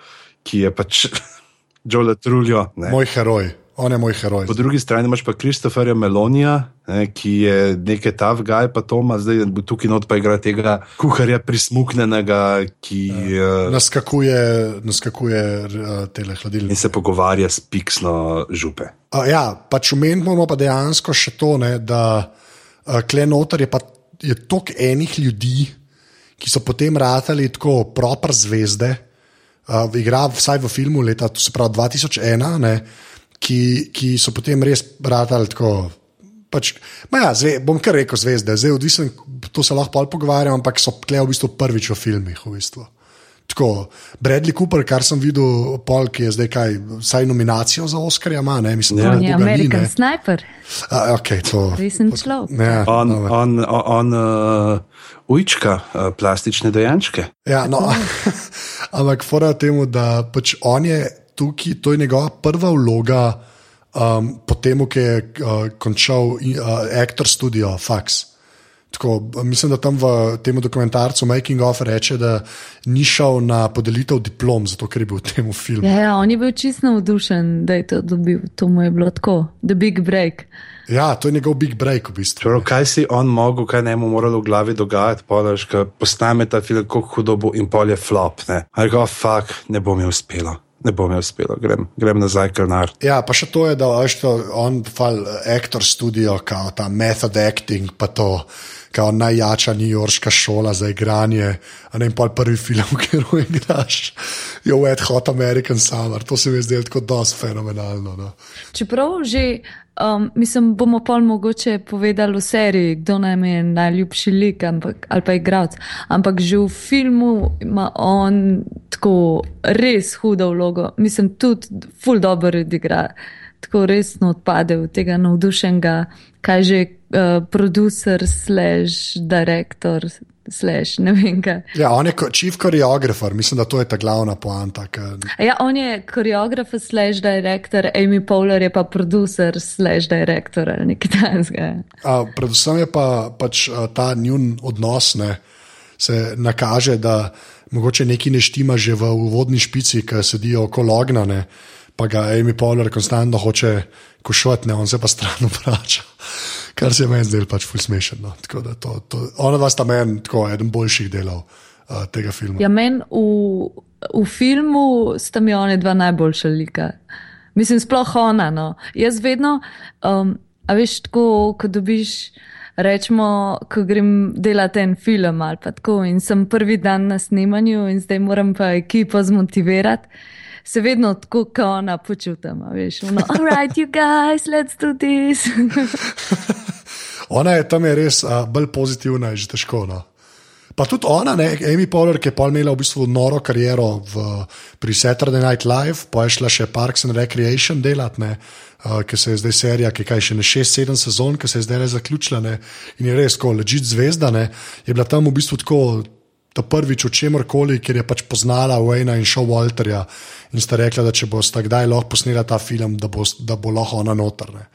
ki je pač Joe Latruljo. ne. Moj heroj, on je moj heroj. Po drugi strani imaš pa Kristoferja Melonija, ne, ki je nekaj ta vgaj, pa Toma, zdaj bo tukaj not pa igra tega kuharja prismuknenega, ki ja. Naskakuje, naskakuje uh, tele hladilnike. in se pogovarja s piksno župe. Uh, ja, pač umenimo pa dejansko še to, ne, da uh, klenotar je pa je toliko enih ljudi, ki so potem ratali tako proper zvezde, uh, igra vsaj v filmu leta, to se pravi 2001, ne, ki, ki so potem res ratali tako. Pač, ma ja, zve, bom kar rekel zvezde, zdaj odvisen, to se lahko pol pogovarjam, ampak so tle v bistvu prvič v filmih. V bistvu. Tako, Bradley Cooper, kar sem videl, pol, ki je zdaj kaj, vsaj nominacijo za Oscarja, ima, ne, mislim, Ja. da Je dolga ni, American ne. sniper, A, okay, to, resen človek. ja, On, no, on, on uh, ujčka uh, plastične dojenčke. ja, no, ampak fora temu, da pač on je tukaj, to je njegova prva vloga, um, potem, ko je uh, končal uh, Actor Studio Fax. Tako, mislim, da tam v tem dokumentarcu Making of reče, da ni šel na podelitev diplom, zato ker je bil v tem filmu. Ja, ja, on je bil čisto navdušen, da je to dobil. To mu je bilo tako, the big break. Ja, to je njegov big break v bistvu. Prav, kaj si on mogel, kaj ne mu moralo v glavi dogajati, polaš, ko postane ta film, kako hudo bo in pol je flop. Ne, Rekel, fuck, ne bo mi uspelo, ne bo mi uspelo, grem, grem nazaj kar nar. Ja, pa še to je, da to, on fal aktor studio, kao ta method acting, pa to, kao najjača newyorška šola za igranje, a ne pol prvi film, kjer ho igraš, je Wet Hot American Summer, to se mi je zdelo tako dosti fenomenalno. No. Čeprav že, um, mislim, bomo pol mogoče povedali v seriji, kdo nam je najljubši lik ampak, ali pa igralec. Ampak že v filmu ima on tako res hudo vlogo. Mislim, tudi ful dobro odigra. Tako resno odpade od tega navdušenega, kaj že uh, producer, slash, direktor, slash ne vem kaj. Ja, on je chief choreographer, mislim, da to je ta glavna poanta. ke- A Ja, on je koreograf, slash director, Amy Powler je pa producer, slash director ali nekaj takega. Predvsem je pa pač a, ta njun odnos, ne, se nakaže, da mogoče nekaj ne štima že v uvodni špici, ki sedijo okolo ognja, ne, pa ga Amy Powler konstantno hoče košati, ne, on se pa stran vrača. Kar se je meni zdelo pač ful smešno. No. Ona dva sta meni tako eden boljših delov uh, tega filma. Ja, meni v, v filmu sta mi oni dva najboljša lika. Mislim, sploh ona. No. Jaz vedno, um, a veš, tako, ko dobiš, rečemo, ko grem delati en film ali pa tako in sem prvi dan na snemanju in zdaj moram pa ekipo zmotivirati. Se vedno tako, kot ona počutim, a veš, no, all right, you guys, let's do this. Ona je tam je res uh, bolj pozitivna, je že težko. No. Pa tudi ona, ne, Amy Poehler, ki je pol imela v bistvu noro kariero v, pri Saturday Night Live, pa je šla še Parks and Recreation delati, ne, uh, ki se je zdaj serija, ki je kaj še ne 6-7 sezon, ki se je zdaj le zaključila ne, in je res tako ležit zvezda, ne, je bila tam v bistvu tako. Ta prvič, o čemer koli, ker je pač poznala Wayna in Show Walterja in sta rekla, da če bo sta kdaj lahko posnela ta film, da bo, da bo lahko ona notrne.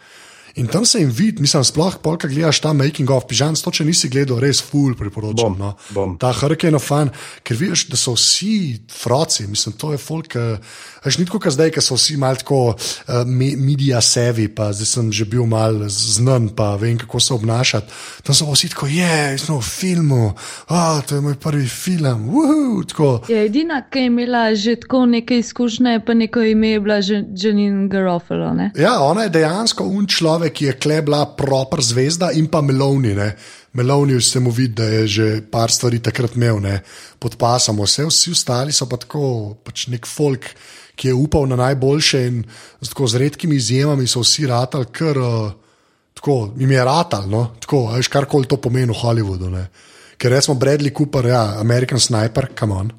In tam se jim vidi, mislim, sploh polka gledaš ta making of, pižam, to če nisi gledal, res full priporočam. Bom, no. bom. Ta Hurricane of Fun, ker vidiš, da so vsi froci, mislim, to je folk, veš, ni tako, kot zdaj, ker so vsi mal tako uh, me, media sevi, pa zdaj sem že bil mal znan, pa vem, kako se obnašati. Tam so vsi tako, je, yeah, smo v filmu, oh, to je moj prvi film, uhu. Je edina, ki je imela že tako neke izkušnje, pa neko ime je bila Janine Garofalo. Ne? Ja, ona je dejansko un človek, ki je klebla proper zvezda in pa Meloni. Ne. Meloni se mu vidi, da je že par stvari takrat imel ne, pod pasom, vse vsi ostali so pa tako, pač nek folk, ki je upal na najboljše in tako, z redkimi izjemami so vsi ratali, ker uh, tako jim je ratal, no, tako, veš, karkoli to pomeni v Hollywoodu. Ne. Ker recimo Bradley Cooper, ja, American Sniper, come on.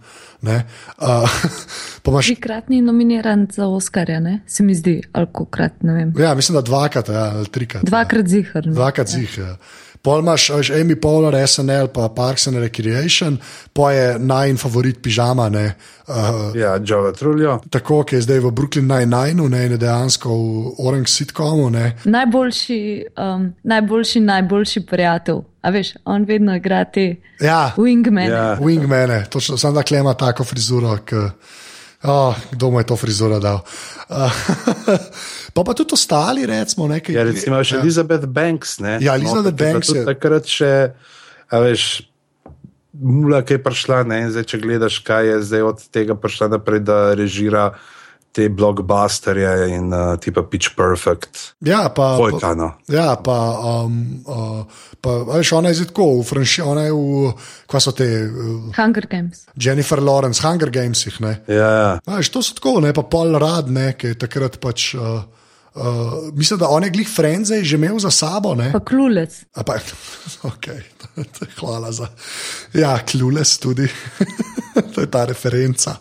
Ne, uh, imaš Trikratni nominiran za Oscarja, ne? se mi zdi, ali kokrat, ne vem. Ja, mislim, da dvakrat, ja, ali trikrat. Dvakrat zihar. ne. Dvakrat zih. Ja. Pol imaš veš, Amy Poehler, SNL, pa Parks and Recreation, pa je najin favorit pižama, ne, uh, Ja, Joe Truljo. tako, ki je zdaj v Brooklyn Nine-Nine, ne, in je dejansko v Orange sitcomu. Ne. Najboljši, um, najboljši, najboljši prijatelj. A veš, on vedno igra te Ja, wingmane. Ja. wingmane, točno, samo da klema tako frizuro. K, oh, kdo mu je to frizuro dal? Uh, pa pa tudi ostali, recimo, nekaj. Ja, recimo še Elizabeth Banks. Ne? Ja, Elizabeth bila Banks je- Takrat še, a veš, mula, ki je prišla, ne, in zdaj, če gledaš, kaj je zdaj od tega prišla naprej, da režira te blockbusterje in uh, tipa Pitch Perfect. Ja, pa, pa, Vojkano. ja, pa, um, uh, pa a veš, ona je zdaj tako, v Franši, ona je v, kva so te, uh, Hunger Games. Jennifer Lawrence, Hunger Gamesih, ne. Ja, ja. A Veš, to so tako, ne pa pol rad, ne, ki je takrat pač. Uh, Uh, mislim, da on je glih Frenze že imel za sabo. Ne? Pa klulec. A Pa, okay. Hvala za. Ja, klules tudi. to je ta referenca.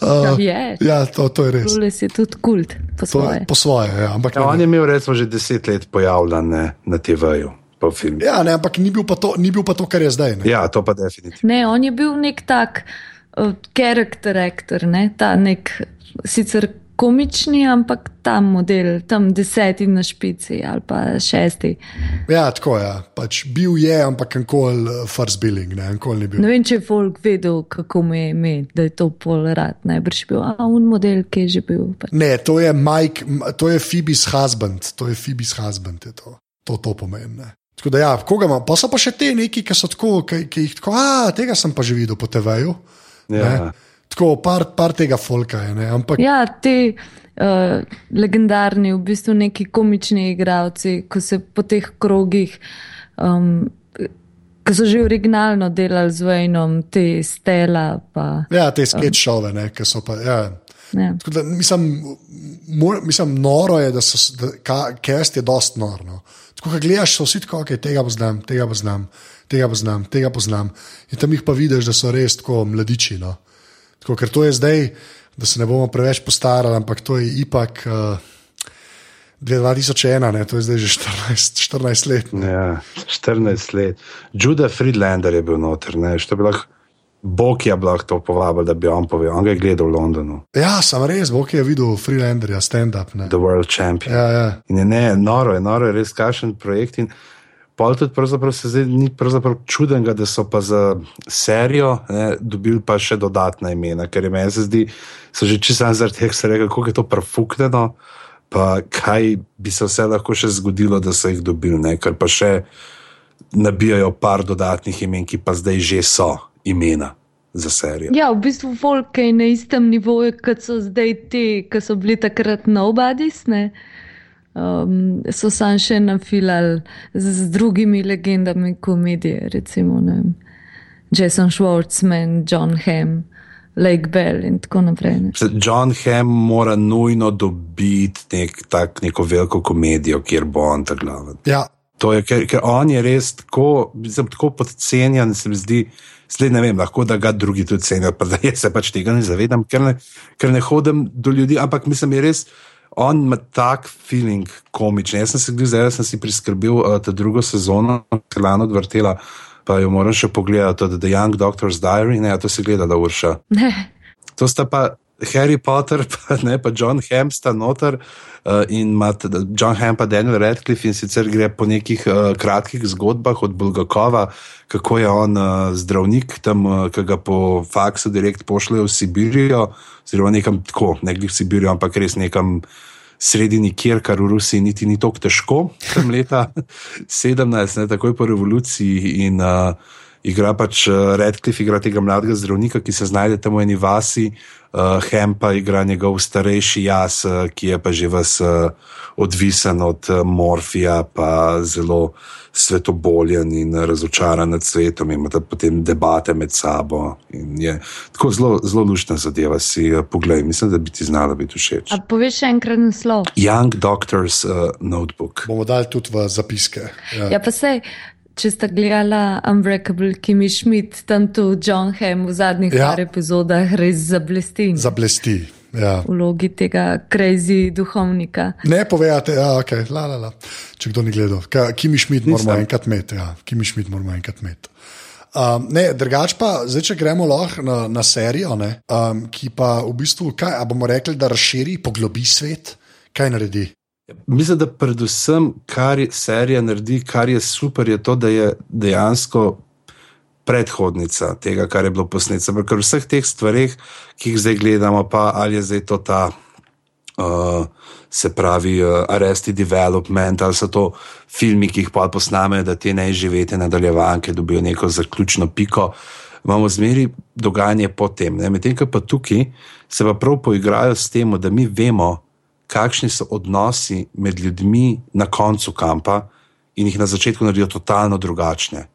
Uh, Ja, je. ja, to, to je res. Klulec je tudi kult po To svoje. je po svoje. Ja, ampak Ja, ne- on je imel recimo že deset let pojavljan ne, na TV-ju, po filmu. Ja, ne, ampak ni bil, pa to, ni bil pa to, kar je zdaj. Ne? Ja, to pa definitivno. Ne, on je bil nek tak uh, character actor, ne? ta nek sicer komični, ampak ta model, tam deseti na špici ali pa šesti. Ja, tako je. Ja. Pač bil je, ampak nikoli uh, first billing, ne, nikoli ni bil. Ne vem, če je folk vedel, kako mu je ime, da je to pol rad. Najbrž bil a, un model, ki je že bil. Pa. Ne, to je Mike, to je Phoebe's husband, to je Phoebe's husband, je to, to, to pomeni. Ne. Tako da, ja, koga ima, pa so pa še te neki, ki so tako, ki, ki jih tako, a tega sem pa že videl po TV-ju. Ja. Tako, par, par tega folka je, ne, ampak Ja, te uh, legendarni, v bistvu neki komični igravci, ko se po teh krogih. Um, Ko so že originalno delali z Vejnom, te stela. Pa, ja, te sketch šove, ne, ki so pa. Ja. ne. Tako Da, mislim, mor, mislim, noro je, da so da, ka, cast je dost nor. No. Tako, ko gledaš, so vsi tako, okay, tega poznam, tega poznam, tega poznam, tega poznam. In tam jih pa vidiš, da so res tako mladiči. No. Tako, ker to je zdaj, da se ne bomo preveč postarali, ampak to je ipak. Uh, 2001, ne, to je zdaj že 14, 14 let. Ja, 14 let. Judah Friedlander je bil noter, ne, što bi lahko. Bog je lahko to povabil, da bi on povedal. On ga je gledal v Londonu. Ja, sem res, Bog je videl Freelanderja, stand-up. ne. The World Champion. Ja, ja. In je ne, noro je, noro je res kašen projekt. In pol tudi pravzaprav se zdaj ni čudenega, da so pa za serijo ne, dobili pa še dodatna imena, ker je meni se zdi, so že čisto zaradi tega, se reče, kako je to profuknjeno, pa kaj bi se vse lahko še zgodilo, da so jih dobili, ne, ker pa še nabijajo par dodatnih imen, ki pa zdaj že so imena za serijo. Ja, v bistvu folk je na istem nivoju, kot so zdaj ti, ki so bili takrat nobodies. Ne? Um, so sam še nafilali z, z drugimi legendami komedije, recimo vem, Jason Schwartzman, John Hamm, Lake Bell in tako naprej. Ne? John Hamm mora nujno dobiti nek, tak, neko veliko komedijo, kjer bo on ta glaven. Ja, To je, ker, ker on je res tako, mislim, tako podcenjen, se mi zdi, zdaj ne vem, lahko da ga drugi tudi cenijo, pa da jaz se pač tega ne zavedam, ker ne, ker ne hodim do ljudi, ampak mislim, je res. On ima tak feeling komičen. Jaz sem si, zdaj sem si priskrbel uh, ta drugo sezono, ki je lano odvrtela, pa jo moram še pogledati, to je The Young Doctor's Diary, ne, a to si gledala, Urša. Ne. To sta pa Harry Potter, pa, ne, pa John Hamm sta noter uh, in ima John Hamm pa Daniel Radcliffe in sicer gre po nekih uh, kratkih zgodbah od Bulgakova, kako je on uh, zdravnik tam, uh, ki ga po faksu direkt pošljejo v Sibirijo, oziroma nekam tako, ne glih v Sibirijo, ampak res nekam. Sredi nikjer, kar v Rusiji niti ni tako težko, tam leta 17, ne, takoj po revoluciji. In uh, igra pač Redcliffe, igra tega mladega zdravnika, ki se znajde tam v eni vasi, uh, Hem pa igra njegov starejši jaz, uh, ki je pa že vas uh, odvisen od uh, morfija, pa zelo svetoboljen in razočaran nad svetom, in imate potem debate med sabo. In je tako zelo, zelo lušna zadeva, si uh, poglej, mislim, da bi ti znala biti všeč. A poveš še enkrat naslov? Young Doctor's uh, Notebook. bomo dali tudi v zapiske. Ja. Ja, pa sej, če sta gledala Unbreakable, Kimi Schmidt, tam tu John Hamm v zadnjih Ja. par epizodah res zablesti. Zablesti. Ja. V vlogi tega crazy duhovnika. Ne povejate, ja, okay, la, la, la. če kdo ni gledal. Ka- Kimi Schmidt moramo enkrat imeti. Ja. Kimi Schmidt moramo enkrat imeti. Um, ne, drugač pa, zdaj, če gremo lahko na, na serijo, ne, um, ki pa v bistvu, kaj, bomo rekli, da razširi, poglobi svet, kaj naredi. Mislim, da predvsem, kar je serija naredi, kar je super, je to, da je dejansko predhodnica tega, kar je bilo posneto. Ker v vseh teh stvareh, ki jih zdaj gledamo, pa ali je zdaj to ta. Uh, se pravi, uh, Arrested Development, ali so to filmi, ki jih pa posnamejo, da te neživete nadaljevanke dobijo neko zaključno piko. Imamo zmeri dogajanje potem. Medtem ko pa tukaj se pa prav poigrajo s tem, da mi vemo, kakšni so odnosi med ljudmi na koncu kampa in jih na začetku naredijo totalno drugačne.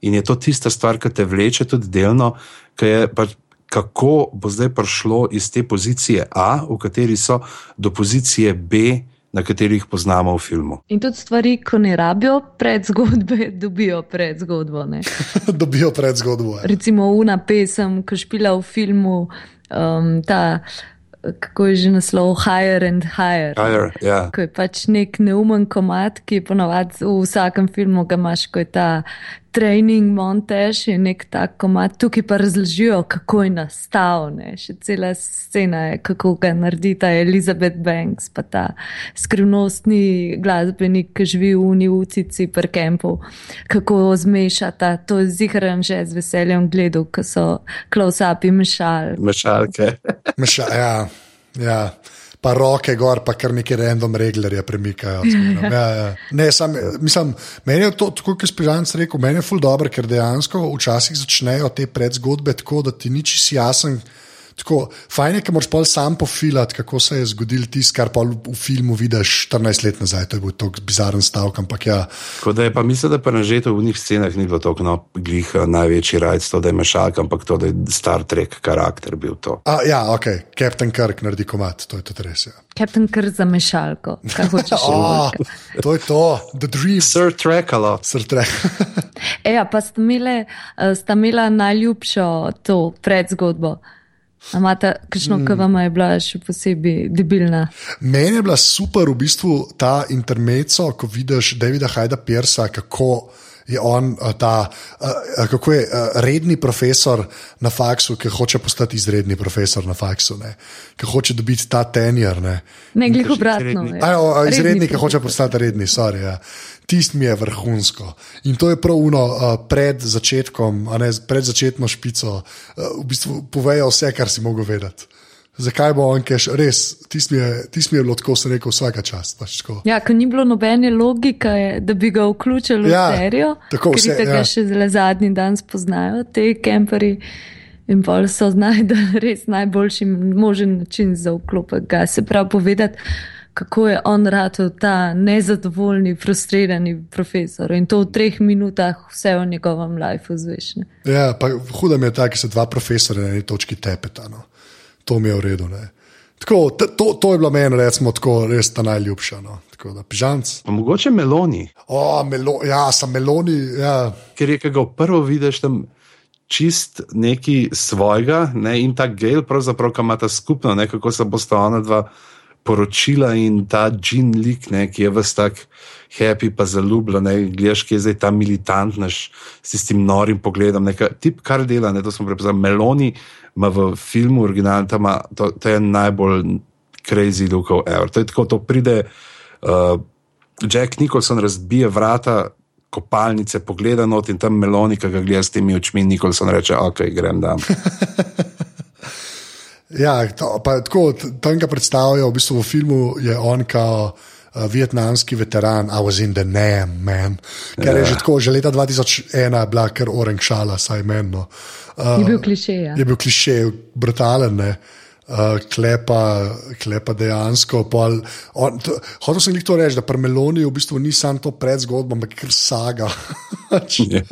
In je to tista stvar, ki te vleče tudi delno, ki je pač. Kako bo zdaj prišlo iz te pozicije A, v kateri so, do pozicije B, na kateri jih poznamo v filmu? In tudi stvari, ko ne rabijo predzgodbe, dobijo predzgodbo. Ne? Dobijo pred zgodbo. ja. Recimo, una pesem, ki špila v filmu, um, ta, kako je že naslov, Higher and Higher. Higher, ja. Ko je pač nek neumen komat, ki je ponovadi v vsakem filmu, ga imaš, ko je ta training montaž in nek tak komat. Tukaj pa razložijo, kako je nastal, ne? še cela scena je, kako ga naredi ta Elizabeth Banks, pa ta skrivnostni glasbenik, ki živi v Uniucici pri Kempu, kako zmešata, to je zihran že z veseljem gledal, ko so close-upi mešali. Mešalke. Meša, ja, ja. Pa roke gor, pa kar neki random reglerje premikajo. zmeraj. Ja, ja. Ne, sam, mislim, meni je to, tako kot je Spižanc rekel, meni je ful dobro, ker dejansko včasih začnejo te predzgodbe tako, da ti ni čisto jasen. Tako, fajn je, ker moraš pol sam pofilati, kako se je zgodil tisto, kar pa v, filmu vidiš 14 let nazaj. To je bil tako bizaren stavek, ampak ja. Tako da je pa mislim, da pa na žetu v njih scenah ni bilo tako no, glih eh, največji rajc, to da je mešalka, ampak to, da je Star Trek karakter bil to. A, ja, ok, Captain Kirk naredi komat, to je tudi res. Ja. Captain kar za mešalko, kaj hočeš Oh, reči. to je to, The Dream. Sir Trekalo. Sir Trek. Eja, pa sta imele, eh, sta imela najljubšo to predzgodbo. A imate kakšno, mm. ki vam je bila še posebej debilna? Meni je bila super v bistvu ta intermezzo, ko vidiš Davida Hajda Piersa, kako je on ta, kako je redni profesor na faksu, ki hoče postati izredni profesor na faksu, ne? ki hoče dobiti ta tenjer. Ne, ne glih obratno. Aj, izredni, ki hoče postati redni, sorry. Ja. Tist mi je vrhunsko. In to je prav uno uh, pred začetkom, ne, pred začetno špico, uh, v bistvu povejo vse, kar si mogel vedeti zakaj bo on keš, res, tisti mi, tis mi je bilo tako, sem rekel, vsaka čast. Pač ja, ker ni bilo nobene logike, da bi ga vključili ja, v serijo. Tako vse. Tega ja. še zelo zadnji dan spoznajo te kemperi. In bolj so znašli res najboljši možen način za vklopek. Se pravi, povedati, kako je on rado ta nezadovoljni, frustrirani profesor. In to v treh minutah vse o njegovem lifeu zveš. Ja, pa huda mi je ta, ki se dva profesora na eni točki tepeta. No to mi je v redu. Tako, to, to je bilo meni, recimo, tako res ta najljubša. No. Tako, da, mogoče meloni. O, melo, ja, sem meloni. Ja. Ker je, ki ga prvo vidiš tam. Čist neki svojega, ne, in ta gel, pravzaprav, ki ima ta skupno, ne, kako se bosta ona dva poročila in ta džin lik, ne, ki je vse tak happy, pa zaljubljen, gledaš, ki je zdaj ta militantnaš s tistim norim pogledom, nekaj, tip, kar dela, ne, to smo prepoznali, meloni, ima v filmu originalno, to, to je najbolj crazy look ever. To je tako, to pride, uh, Jack Nicholson razbije vrata. Kopalnice pogleda not in tam melonika, ki ga gleda s temi očmi, Nikolson reče: Ok, grem tam. ja, to, pa, tako tam ga predstavljajo, v bistvu v filmu je on kao uh, vietnamski veteran, I was in the name, man. Ker ja. je že tako, že leta 2001 bila kar orang šala, saj menno. Uh, Uh, je bil kliše. Ja. Je bil kliše, brutalen. Uh, klepa, klepa dejansko. Hotel sem jih to reči, da pri Meloni v bistvu ni samo to predzgodba, ampak kar saga. ja.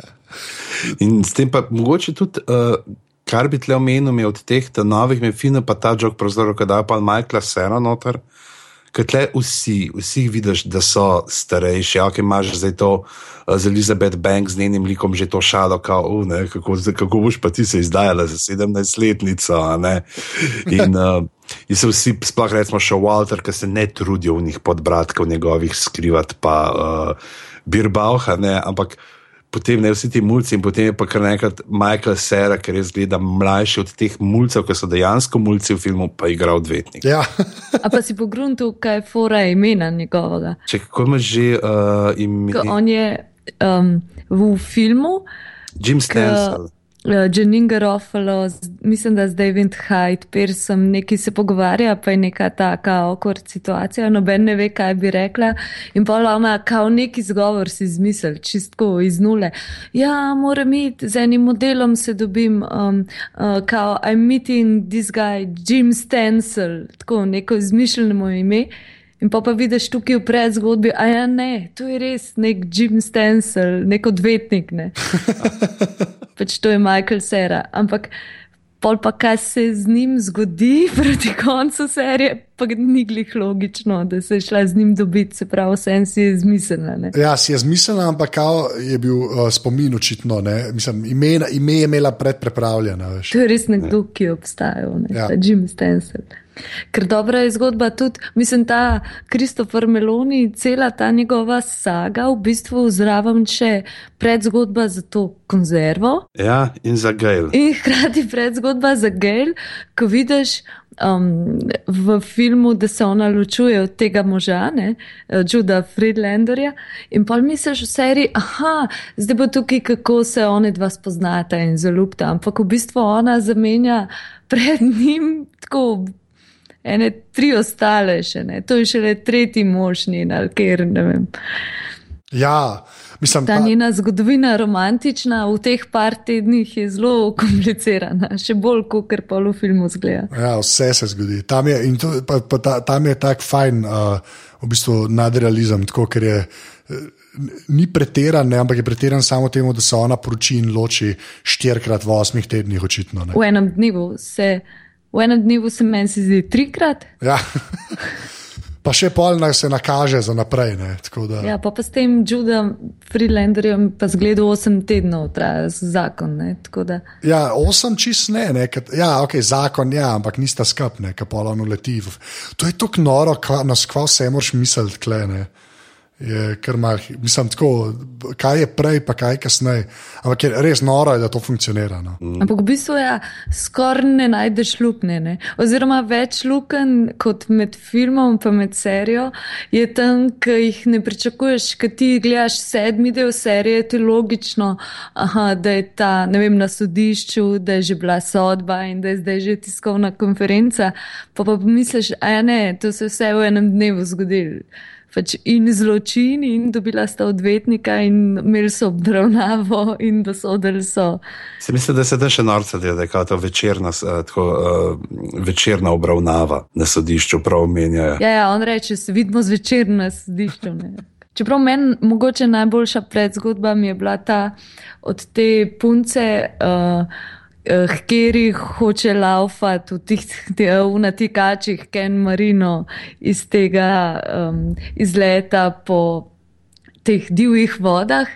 In s tem pa mogoče tudi, uh, kar bi tle omenil, je od teh novih, mi fino pa ta jok, pravzaprav, da je pa Michael Sera noter. Ker tle vsi, vsi vidiš, da so starejši, ja, ki imaš zdaj to uh, z Elizabeth Banks, z njenim likom, že to šalo, kao, uh, ne, kako, kako boš pa ti se izdajala za 17-letnico. In, uh, in se vsi, sploh recimo še Walter, ki se ne trudijo v njih podbratkov njegovih skrivati, pa uh, Birbauha, ne, ampak potem ne vsi ti mulci, in potem je pa kar nekaj Michael Sera, ki res gleda mlajši od teh mulcev, ki so dejansko mulci v filmu, pa igra odvetnik. Ja. A pa si pogrunil, kaj je fora imena njegovega? Če kako ima že uh, ime? On je um, v filmu. Jim Stenzel. Janine Garofalo, mislim, da z David Hyde, Pearson, neki se pogovarja, pa je neka taka okord situacija, noben ne ve, kaj bi rekla. In pa ima kao neki zgovor si izmisel, čistko iz nule. Ja, moram iti z enim modelom, se dobim, um, uh, kao I'm meeting this guy, Jim Stencil, tako neko izmišljeno ime. In pa pa vidiš tukaj v predzgodbi, a ja ne, to je res nek Jim Stencil, nek odvetnik. Ne. pač to je Michael Sera. Ampak pol pa kaj se z njim zgodi proti koncu serije, pa ni glih logično, da se je šla z njim dobiti, se pravi, vse si je zmislila. Ja, si je zmislila, ampak je bil uh, spomin očitno, Mislim, ime, ime je imela predprepravljena. To je res nekdo, ki je obstajal, ja. Jim Stencil. Ker dobra je zgodba tudi, mislim, ta Kristofer Meloni, cela ta njegova saga, v bistvu zraven še predzgodba za to konzervo. Ja, in za Gail. In hkrati predzgodba za Gail, ko vidiš um, v filmu, da se ona ločuje od tega moža, ne, Juda Friedlanderja, in pa misliš v seriji, aha, zdaj bo tukaj, kako se one dva spoznata in zaljubta, ampak v bistvu ona zamenja pred njim tako ene tri ostale še ne, to je šele tretji možni, ali kjer ne vem. Ja, mislim, ta pa... njena zgodovina romantična v teh par tednih je zelo komplicirana, še bolj kot kar pa v filmu zgleda. Ja, vse se zgodi. Tam je, to, pa, pa ta, tam je tak fajn, uh, v bistvu nadrealizem, tako ker je. Ni pretiran, ne, ampak je pretiran samo temu, da se ona poroči in loči štirikrat v osmih tednih, očitno. Ne. V enem dnevu se v enem dnevu se meni zdi trikrat. Ja. Pa še pol naj se nakaže za naprej. Da. Ja, pa, pa s tem Judom Freelanderjem pa zgledu 8 tednov traja zakon. Ne, da. Ja, osem čist ne, ne kat, ja, ok, zakon, ja, ampak nista skupne, kapolano leti. To je tako noro, kva, nas kva vse moraš misliti, klene. Je kar mal, mislim, tako, kaj je prej, pa kaj kasneje. Ampak je res noro, je, da to funkcionira. No. Ampak v bistvu ja, skoraj ne najdeš luknje. Ne? Oziroma več luken kot med filmom in med serijo je tam, ki jih ne pričakuješ, ki ti gledaš sedmi del serije, ti je logično, aha, da je ta vem, na sodišču, da je že bila sodba in da je zdaj že tiskovna konferenca. Pa pa pomisliš, a ja ne, to se je vse v enem dnevu zgodilo pač in zločini, in dobila sta odvetnika, in imeli so obravnavo, in da so odeli so. Se mislim, da se da še norce dela, da je to večerna, tako, uh, večerna obravnava na sodišču, prav omenjajo. Ja, ja, on reče, se vidimo zvečer na sodišču. Ne. Čeprav meni mogoče najboljša predzgodba mi je bila ta od te punce. Uh, Hkeri hoče laufati v tih natikačih, Ken Marino iz tega um, izleta po teh divjih vodah,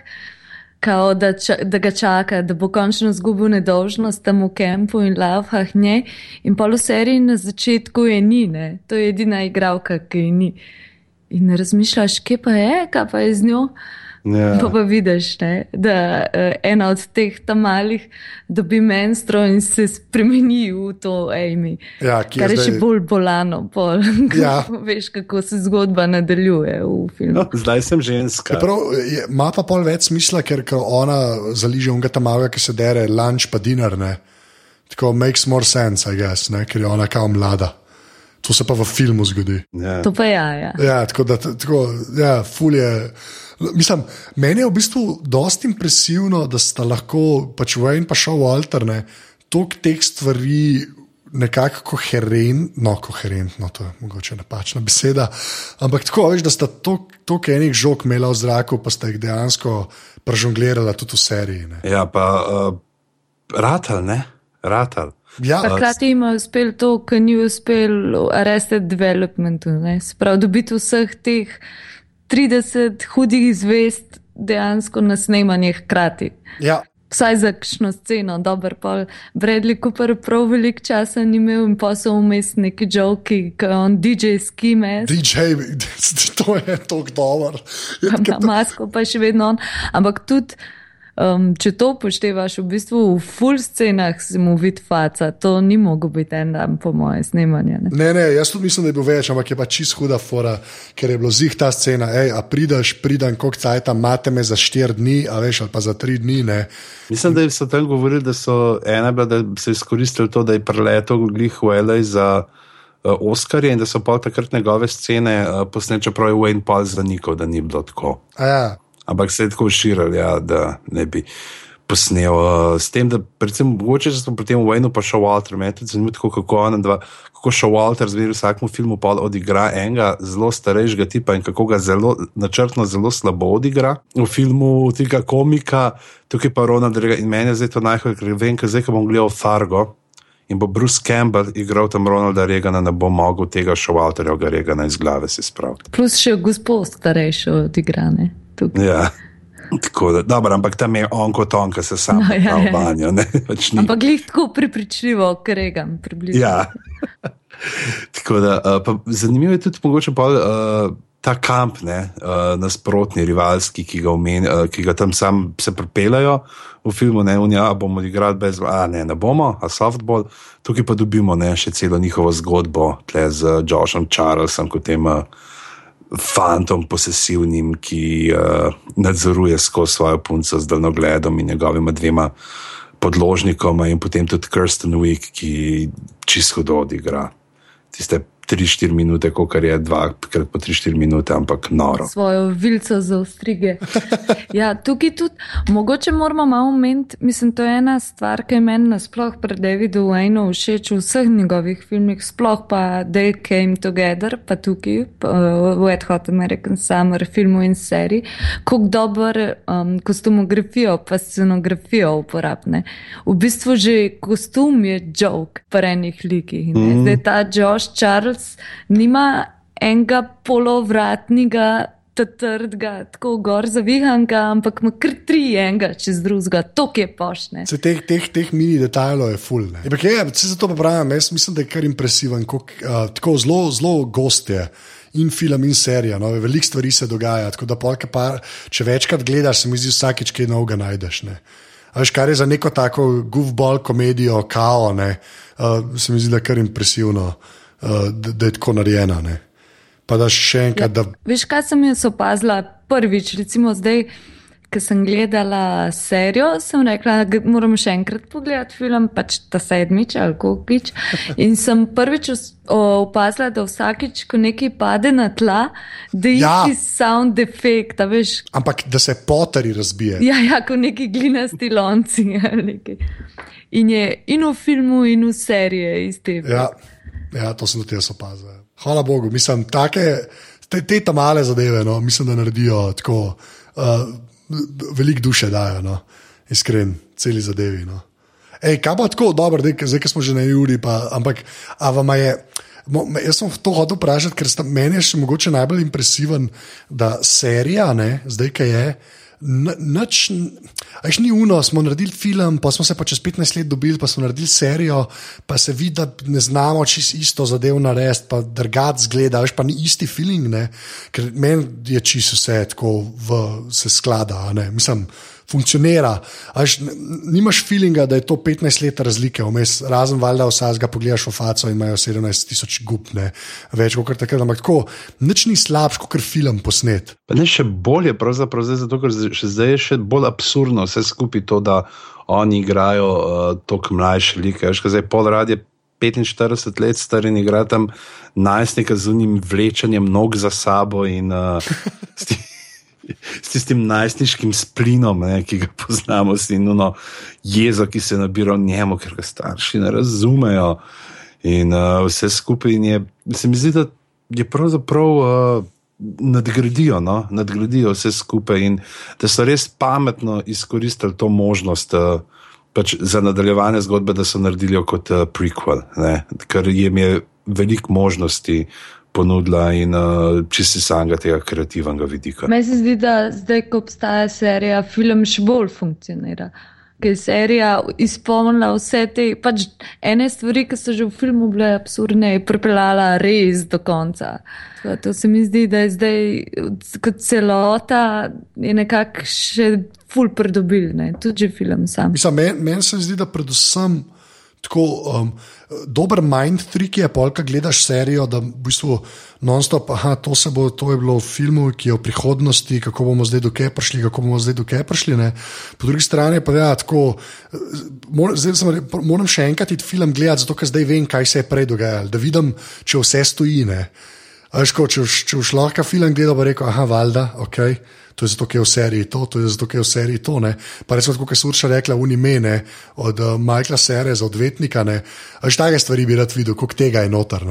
kao, da, ča, da ga čaka, da bo končno zgubil nedožnost tam v kempu in laufah nje. In pol v seriji na začetku je ni, ne? to je edina igralka, ki je ni. In razmišljaš, kje pa je, kaj pa je z njo. Ja. Pa, pa vidiš, ne, da uh, ena od teh tam malih dobi menstro in se spremeni v to Amy. Ja, kar je zdaj... še bolj bolano, pol, ja. veš, kako se zgodba nadaljuje v filmu. No, zdaj sem ženska. Ima pa pol več smisla, ker ona zaliže unga tam malega, ki se dere, lunch pa dinner. Ne. Tako makes more sense, I guess, ne, ker je ona kao mlada. To se pa v filmu zgodi. Ja. To pa ja. Ja, ja tako da, tako, ja, fulje. Mislim, meni je v bistvu dosti impresivno, da sta lahko pač Wayne pa šel Walter, ne, toliko teh stvari nekako koherentno, no, koherentno, to je mogoče napačna beseda, ampak tako veš, da sta toliko enih žog imela v zraku, pa sta jih dejansko prežonglirala tudi v seriji. Ne. Ja, pa uh, ratal, ne, ratal. Ja, Hkrati jim je uspel to, kar ni uspel Arrested Developmentu, spravo dobiti vseh teh 30 hudih zvest dejansko na snemanju hkrati. Ja. Vsaj za kakšno sceno, dober pol. Bradley Cooper prav veliko časa ni imel in pa so vmes neki joki, ki on DJ skime. DJ, to je tok dober. Ja, masko pa še vedno on. Ampak tudi Um, če to upoštevaš, v bistvu v full scenah si mu vid faca, to ni moglo biti en dan po moje snemanje. Ne? ne, ne, jaz tudi mislim, da je bil več, ampak je pa čist huda fora, ker je bilo zih ta scena, hej, a prideš, pridem, koliko cajt tam imate me za štir dni, a veš, ali pa za tri dni. Ne. Mislim, da so tam govorili, da so ena bila, da so izkoristili to, da je preletel glih v L.A. za. Uh, Oskarje in da so pa takrat njegove scene uh, posneli, čeprav je Wayne Paul zanikal, da ni bilo tako. Ja ampak se je tako širili, ja, da ne bi posnel. Uh, s tem, da predvsem mogoče, če smo pri tem vojnu pa šel Walter, me tudi zanima, kako on dva. Kako še Walter zbira v vsakem filmu, pa odigra enega zelo starejšega tipa in kako ga zelo načrtno, zelo slabo odigra v filmu tega komika, tukaj pa Ronald Reagan. In meni je zdaj to najhoj, ker vem, ker zdaj, ko bom gledal Fargo in bo Bruce Campbell igral tam Ronalda Reagana, ne bo mogel tega še Walterja Reagana iz glave si spraviti. Plus še gospod starejši odigrane tukaj. Ja. Tako da, dobro, ampak tam je on kot on, ki se sam no, ja, ja. banjo. Pač ampak jih tako pripričljivo, ker regam približno. Ja. tako da, uh, zanimivo je tudi mogoče pa. Uh, Ta kamp, ne, uh, nasprotni, rivalski, ki ga, omen, uh, ki ga tam sam se pripeljajo v filmu, ne, unja, bomo igrali brez, a ne, ne bomo, a softball, tukaj pa dobimo ne, še celo njihovo zgodbo, tle z Joshom Charlesom, kot tem uh, fantom posesivnim, ki uh, nadzoruje skozi svojo punco z daljnogledom in njegovima dvema podložnikoma, in potem tudi Kirsten Wick, ki čisto odigra tiste 3-4 minute, kot je dvakrat po 3-4 minute, ampak noro. Svojo vilico za ostrige. Ja, tukaj tudi, mogoče moramo malo omeniti, mislim, to je ena stvar, ki je meni nasploh pred Davidu Wayne všeč v vseh njegovih filmih, sploh pa They Came Together, pa tukaj pa, uh, Wet Hot American Summer, filmu in seriji, kako dober um, kostumografijo, pa scenografijo uporabne. V bistvu že kostum je joke, pa enih likih. Mm -hmm. Zdaj ta Josh Charles. Charles nima enega polovratnega, trdega, tako gor zavihanega, ampak ima kar tri enega čez drugega, to je pošne. Se teh, teh, teh mini detajlov je full. Ne? Ampak je, se zato pa pravim, jaz mislim, da je kar impresiven, kolik, uh, tako zelo, zelo gost je. In film, in serija, no, veliko stvari se dogaja. Tako da, polka, pa, če večkrat gledaš, se mi zdi, vsakeč kaj novega najdeš. Ne. Veš, kar je za neko tako goofball komedijo, kao, ne, uh, se mi zdi, da je kar impresivno, uh, da, da je tako narejena. Ne. Pa da še enkrat. Ja, Da... Veš, kaj sem jaz opazila prvič, recimo zdaj, ko sem gledala serijo, sem rekla, da moram še enkrat pogledati film, pač ta sedmič ali kokič. In sem prvič opazila, da vsakič, ko nekaj pade na tla, da je Ja. isti sound efekt, a veš. Ampak da se potari razbije. Ja, ja, kot neki glinasti lonci. In je in v filmu, in v seriji isti. Ja, ja, to sem tudi jaz opazil. Hvala Bogu, mislim, take, te, te ta male zadeve, no, mislim, da naredijo tako, uh, veliko duše dajo, no, iskren, celi zadevi. No. Ej, kaj pa tako dobro, zdaj, smo že na Juri, pa, ampak a vam je. mo- Jaz sem to hotel vprašati, ker sta, meni je še mogoče najbolj impresiven, da serija, ne, zdaj, ki je, Noč, ajš ni uno, smo naredili film, pa smo se pa čez 15 let dobili, pa smo naredili serijo, pa se vidi, da ne znamo čisto isto zadev narediti, pa drugač zgleda, veš pa ni isti feeling, ne? ker meni je čisto vse tako, v, se sklada, ne, mislim. Funkcionira. Až, nimaš feelinga, da je to 15 let razlike, vmes, razen valjda vsakega pogledaš v faco in imajo 17 tisoč gubne, več kot takrat. Ampak tako, nič ni slabš, kot film posnet. Pa ne še bolje, pravzaprav zdaj, zato ker še zdaj je še bolj absurdno vse skupaj to, da oni igrajo uh, tako mlajše like. Radi 45 let star in igra tam najstnika z unim vlečenjem nog za sabo in uh, s, ti, s tistim najstniškim splinom, ne, ki ga poznamo, in uno jezo, ki se nabira v njemu, ker ga starši ne razumejo. In uh, vse skupaj je, se mi zdi, da je pravzaprav. Uh, nadgradijo, no? nadgradijo vse skupaj in da so res pametno izkoristili to možnost uh, pač za nadaljevanje zgodbe, da so naredili kot uh, prequel, ne? ker jim je veliko možnosti ponudila in uh, čisti samega tega kreativnega vidika. Meni se zdi, da zdaj, ko obstaja serija, film še bolj funkcionira. Ker je serija izpolnila vse te pač ene stvari, ki so že v filmu bile absurdne, je pripeljala res do konca. Da To se mi zdi, da je zdaj kot celota je nekako še ful pridobil, ne? tudi že film sam. Mislim, meni men se zdi, da predvsem tako um, dober mind trick je, polka gledaš serijo, da v bistvu non-stop, aha, to, bo, to je bilo v filmu, ki je v prihodnosti, kako bomo zdaj do kje prišli, kako bomo zdaj do kje prišli. Ne. Po drugi strani pa ja, tako, mor, zdaj sem, moram še enkrat iti film gledati, zato ker zdaj vem, kaj se je prej dogajalo, da vidim, če vse stoji. Ne. Veš, ko, če če boš lahko film gledal, bo rekel, aha, valjda, ok. To je zato, ker je v seriji to, to je zato, ker je v seriji to. Ne. Pa recimo, kot je Surša rekla, unimene od uh, Michaela Sere za odvetnika. Ne. Až take stvari bi rad videl, koliko tega je noter.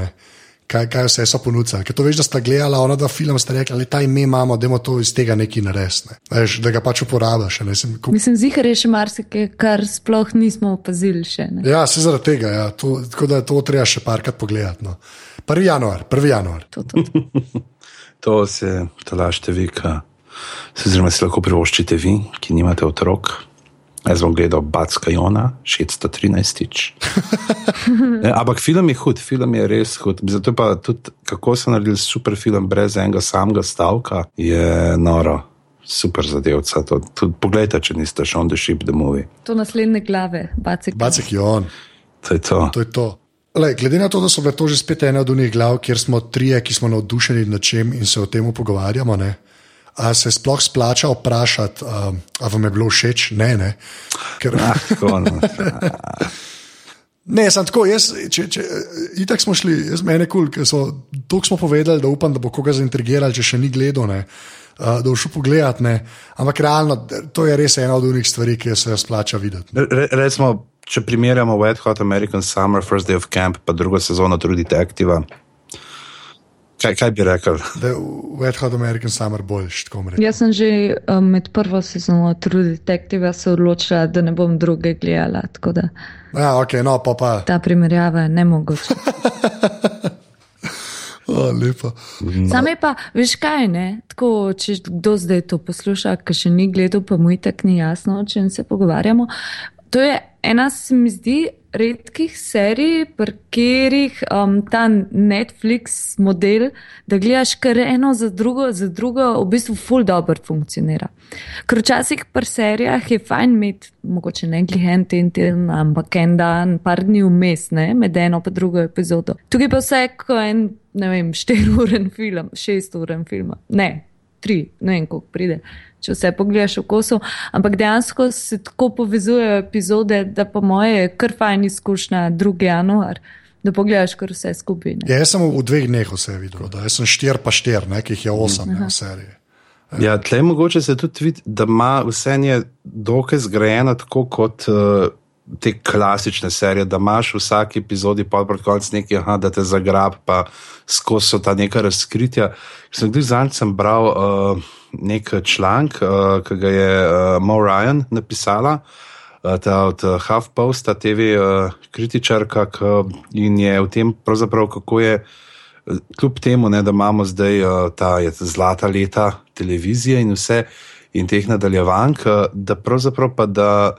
Kaj, kaj vse so ponudili. Ker to veš, da sta gledala ona dva filma, sta rekla, da ta ime imamo, da to iz tega nekaj narediti. Ne. Veš, Da ga pač uporabljaš. Ne. Sem, ko, Mislim, zihar je še marsikaj, kar sploh nismo opazili še. Ne? ja, se zaradi tega. Ja. To, tako da to treba še parkrat pogledati. No. 1. januar, 1. januar. To, to, to. To se talašte vi, zelo si lahko privoščite vi, ki nimate otrok. Jaz bom gledal Batska Jona, 613. Ne, Ampak film je hud, film je res hud. Zato pa tudi, kako so naredili super film brez enega samega stavka, je noro. Super zadevca. To, to, poglejte, če niste še on the ship, the movie. to naslednje glave, bacek. Bacek je on. To je to. To je to. Lej, glede na to, da so bile to že spet ena od unih glav, kjer smo trije, ki smo navdušeni nad čem in se o tem pogovarjamo. Ne? A se sploh splača vprašati, um, ali vam je bilo všeč? Ne, ne. Ker, Ah, tako, no. ne, sem tako, jaz, če, če, itak smo šli, jaz meni kul, ker so toliko smo povedali, da upam, da bo koga zaintrigirali, če še ni gledal, ne, uh, da bo šel pogledat. Ne. Ampak realno, to je res ena od unih stvari, ki se jo splača videti. Re, recimo, če primerjamo Wet Hot American Summer, First Day of Camp, pa drugo sezono True Detective. Kaj, kaj bi rekel? Da je Wet Hot American Summer boljši, tako rekoč. Jaz sem že um, med prvo sezono True Detective se odločila, da ne bom druge gledala. Tako da Ja, ok, no, pa pa. ta primerjava je nemogoča. O, Oh, lepo. Sam je pa, veš kaj, ne? Tako, če kdo zdaj to posluša, ki še ni gledal, pa mu je tako ni jasno, o čem se pogovarjamo. To je ena, se mi zdi, redkih serij, pri katerih um, ta Netflix model, da gledaš kar eno za drugo, za drugo, v bistvu full dobro funkcionira. Ker včasih pri serijah je fajn imeti, mogoče ne glih en teden, ampak en dan, par dni vmes, ne, med eno pa drugo epizodo. Tukaj pa vse, ko en, ne vem, štiri-uren film, šest-uren film, ne, tri, ne vem, koliko pride če vse pogledaš v kosu, ampak dejansko se tako povezujejo epizode, da po moje je kar fajn izkušnja 2. januar. Da pogledaš, kar vse skupaj. Ja, jaz sem v dveh dneh vse videl, da sem štir pa štir, nekih je osem na seriji. Ja, tle mogoče se tudi vidi, da ima vse nje dokaj zgrajeno tako kot uh, te klasične serije, da imaš v vsaki epizodi pa pred koncem nekaj, aha, da te zagrab, pa skozi so ta neka razkritja. Sem tudi zadnjič bral. Uh, nek članek, uh, ki ga je uh, Mo Ryan napisala, uh, od uh, HuffPosta, TV uh, kritičarka, in je v tem, kako je, kljub temu, ne, da imamo zdaj uh, ta zlata leta televizije in vse in teh nadaljevank, uh, da pravzaprav pa da.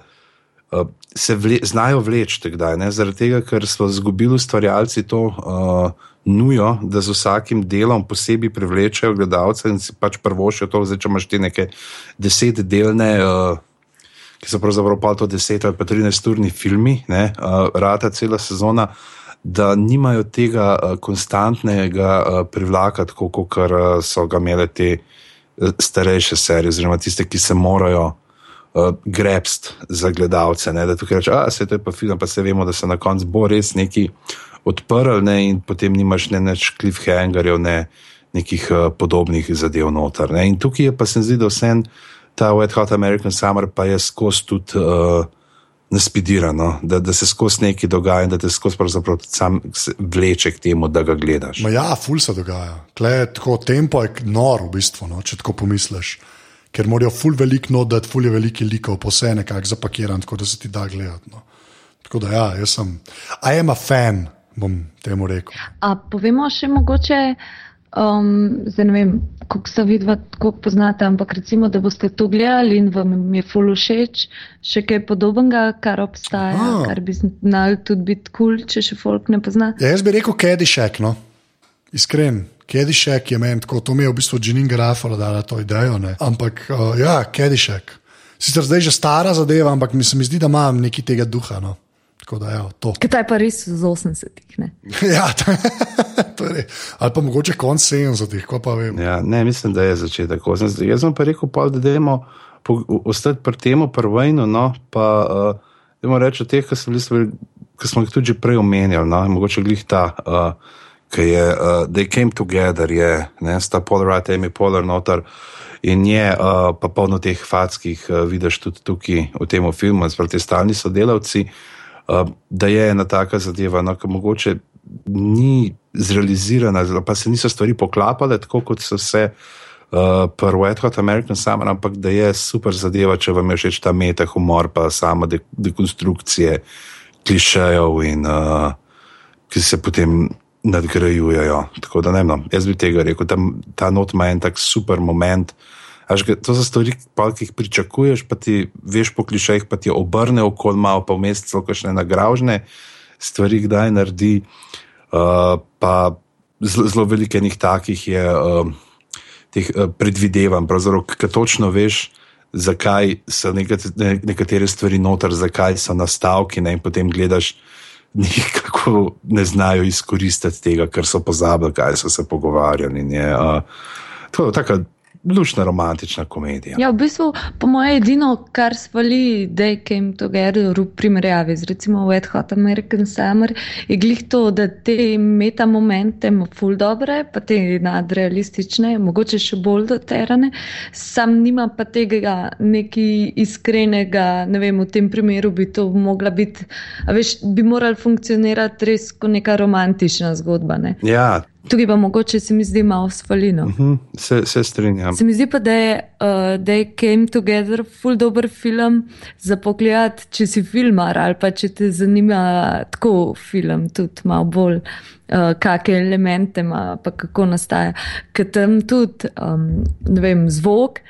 Se vle, znajo vleči, zaradi tega, ker so izgubili ustvarjalci to uh, nujo, da z vsakim delom posebej privlečejo gledalce in si pač prvošijo to, zdaj, če imaš te neke desetdelne, uh, ki so pravzaprav pa to deset ali pa trinajst urni filmi, ne, uh, rata cela sezona, da nimajo tega uh, konstantnega uh, privlaka, tako kot uh, so ga imele te uh, starejše serije, oziroma tiste, ki se morajo. Uh, Grebst za gledalce, ne? da tukaj reče, da se to je pa film, pa se vemo, da se na koncu bo res neki odprl, ne, in potem nimaš ne več cliffhangerjev, ne nekih uh, podobnih zadev noter. Ne. In tukaj je pa se zdi, da vse ta Wet Hot American Summer pa je skozi tudi uh, naspidirano, da, da se skozi nekaj dogaja in da te skozi sam vleče k temu, da ga gledaš. Ma ja, ful se dogaja. Tle, tako tempo je nor v bistvu, no, če tako pomisliš. Ker morajo ful veliko nodati, ful je veliko likov, vse nekako zapakiran, tako da se ti da gledati. No. Tako da ja, jaz sem, a jem a fan bom temu rekel. A povemo še mogoče, um, zdaj ne vem, kako se vidva, kako poznate, ampak recimo, da boste to gledali in vam je full všeč, še kaj podobnega, kar obstaja, A. kar bi znal tudi biti kul, cool, če še folk ne pozna. Ja, jaz bi rekel Kedišek, no, iskren. Kedišek je meni tako, to mi je v bistvu Džinin Grafo dala to idejo, ne? ampak uh, ja, Kedišek. Sicer zdaj že stara zadeva, ampak mi se mi zdi, da imam nekaj tega duha. No. Da, ja, to. Kaj je pa res z 80-ih? ja, to je res. Ali pa mogoče konc 70-ih, ko pa vem. Ja, ne, mislim, da je začetek 80-ih. Jaz sem pa rekel, pa, da dajmo ostati pri tem, pri vojnu. No, pa uh, dajmo reči o teh, ki smo jih tudi prej omenjali. No, mogoče glih ta, uh, ki je uh, They Came Together, je, ne, sta Polar, Amy Polar noter. In je uh, pa polno teh fatskih, uh, vidiš tudi tukaj v tem filmu, sproti stalni sodelavci. Eh, da je ena taka zadeva, no, ki mogoče ni zrealizirana, pa se niso stvari poklapale tako, kot so se uh, pri Wet Hot American Summer, ampak da je super zadeva, če vam je všeč ta meta humor, pa sama de dekonstrukcije klišejev in uh, ki se potem. Nadgrajujejo. Tako da ne vem, no, jaz bi tega rekel. Ta, ta not ima en tak super moment, uh, Až, to so stvari, ki jih pričakuješ, pa ti veš po klišejih, pa ti obrne okol, malo pa vmes celo kakšne nagražne stvari, kdaj naredi. Uh, pa zelo veliko enih takih je uh, teh uh, predvidevanj, ker točno veš, zakaj so nekatere stvari noter, zakaj so nastavki ne, in potem gledaš. Nikako ne znajo izkoristiti tega, ker so pozabili, kaj so se pogovarjali. Je, uh, tako lušna romantična komedija. Ja, v bistvu, po mojem, edino, kar svali, da je Came Together v primerjavi z recimo Wet Hot American Summer, je glih to, da te meta momente ima ful dobre, pa te nadrealistične, mogoče še bolj doterane, sam nima pa tega neki iskrenega, ne vem, v tem primeru bi to mogla biti, veš, bi moral funkcionirati res kot neka romantična zgodba. Ne? Ja, Tukaj pa mogoče se mi zdi malo svalino. Uh -huh. se, se strinjam. Se mi zdi pa, da je, uh, da je Came Together full dober film za pogled, če si filmar ali pa če te zanima tako film, tudi malo bolj, uh, kakšne elemente ima, pa kako nastaja. Ker tam tudi, um, ne vem, zvok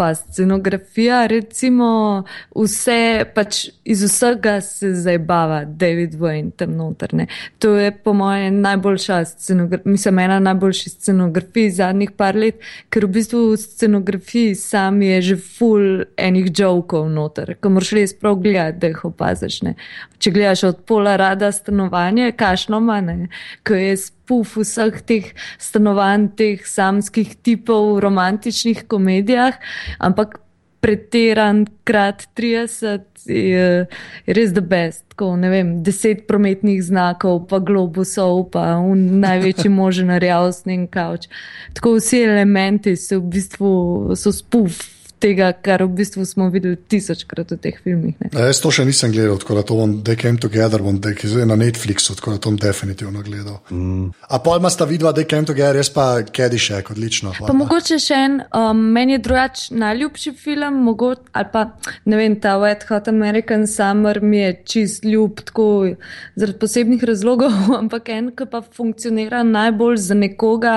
pa scenografija, recimo, vse pač iz vsega se zabava, David Wayne tam noter. Ne. To je po mojem najboljša scenografija, mislim, ena najboljših scenografij zadnjih par let, ker v bistvu v scenografiji sam je že full enih jokov noter, ko moraš res prav gledati, da jih opaziš. Ne. Če gledaš od pola rada stanovanje, kašno manj, ko je spuf vseh teh stanovanj, teh samskih tipov v romantičnih komedijah, ampak pretiran krat 30 je, je res the best. Tako, ne vem, deset prometnih znakov, pa globusov, pa največji možen rjavsni kavč. Tako vsi elementi so v bistvu so spuf tega, kar v bistvu smo videli tisočkrat v teh filmih. Ne. Ja, jaz to še nisem gledal, tako da to bom, da came together, bom, da je na Netflixu, tako da to bom definitivno gledal. Mm. A pol ima sta vidva, da came together, jaz pa Kedišek, odlično. Hvala. Pa mogoče še en, um, meni je drugač najljubši film, mogoče, ali pa ne vem, ta Wet Hot American Summer mi je čist ljub, tako zaradi posebnih razlogov, ampak en, ki pa funkcionira najbolj za nekoga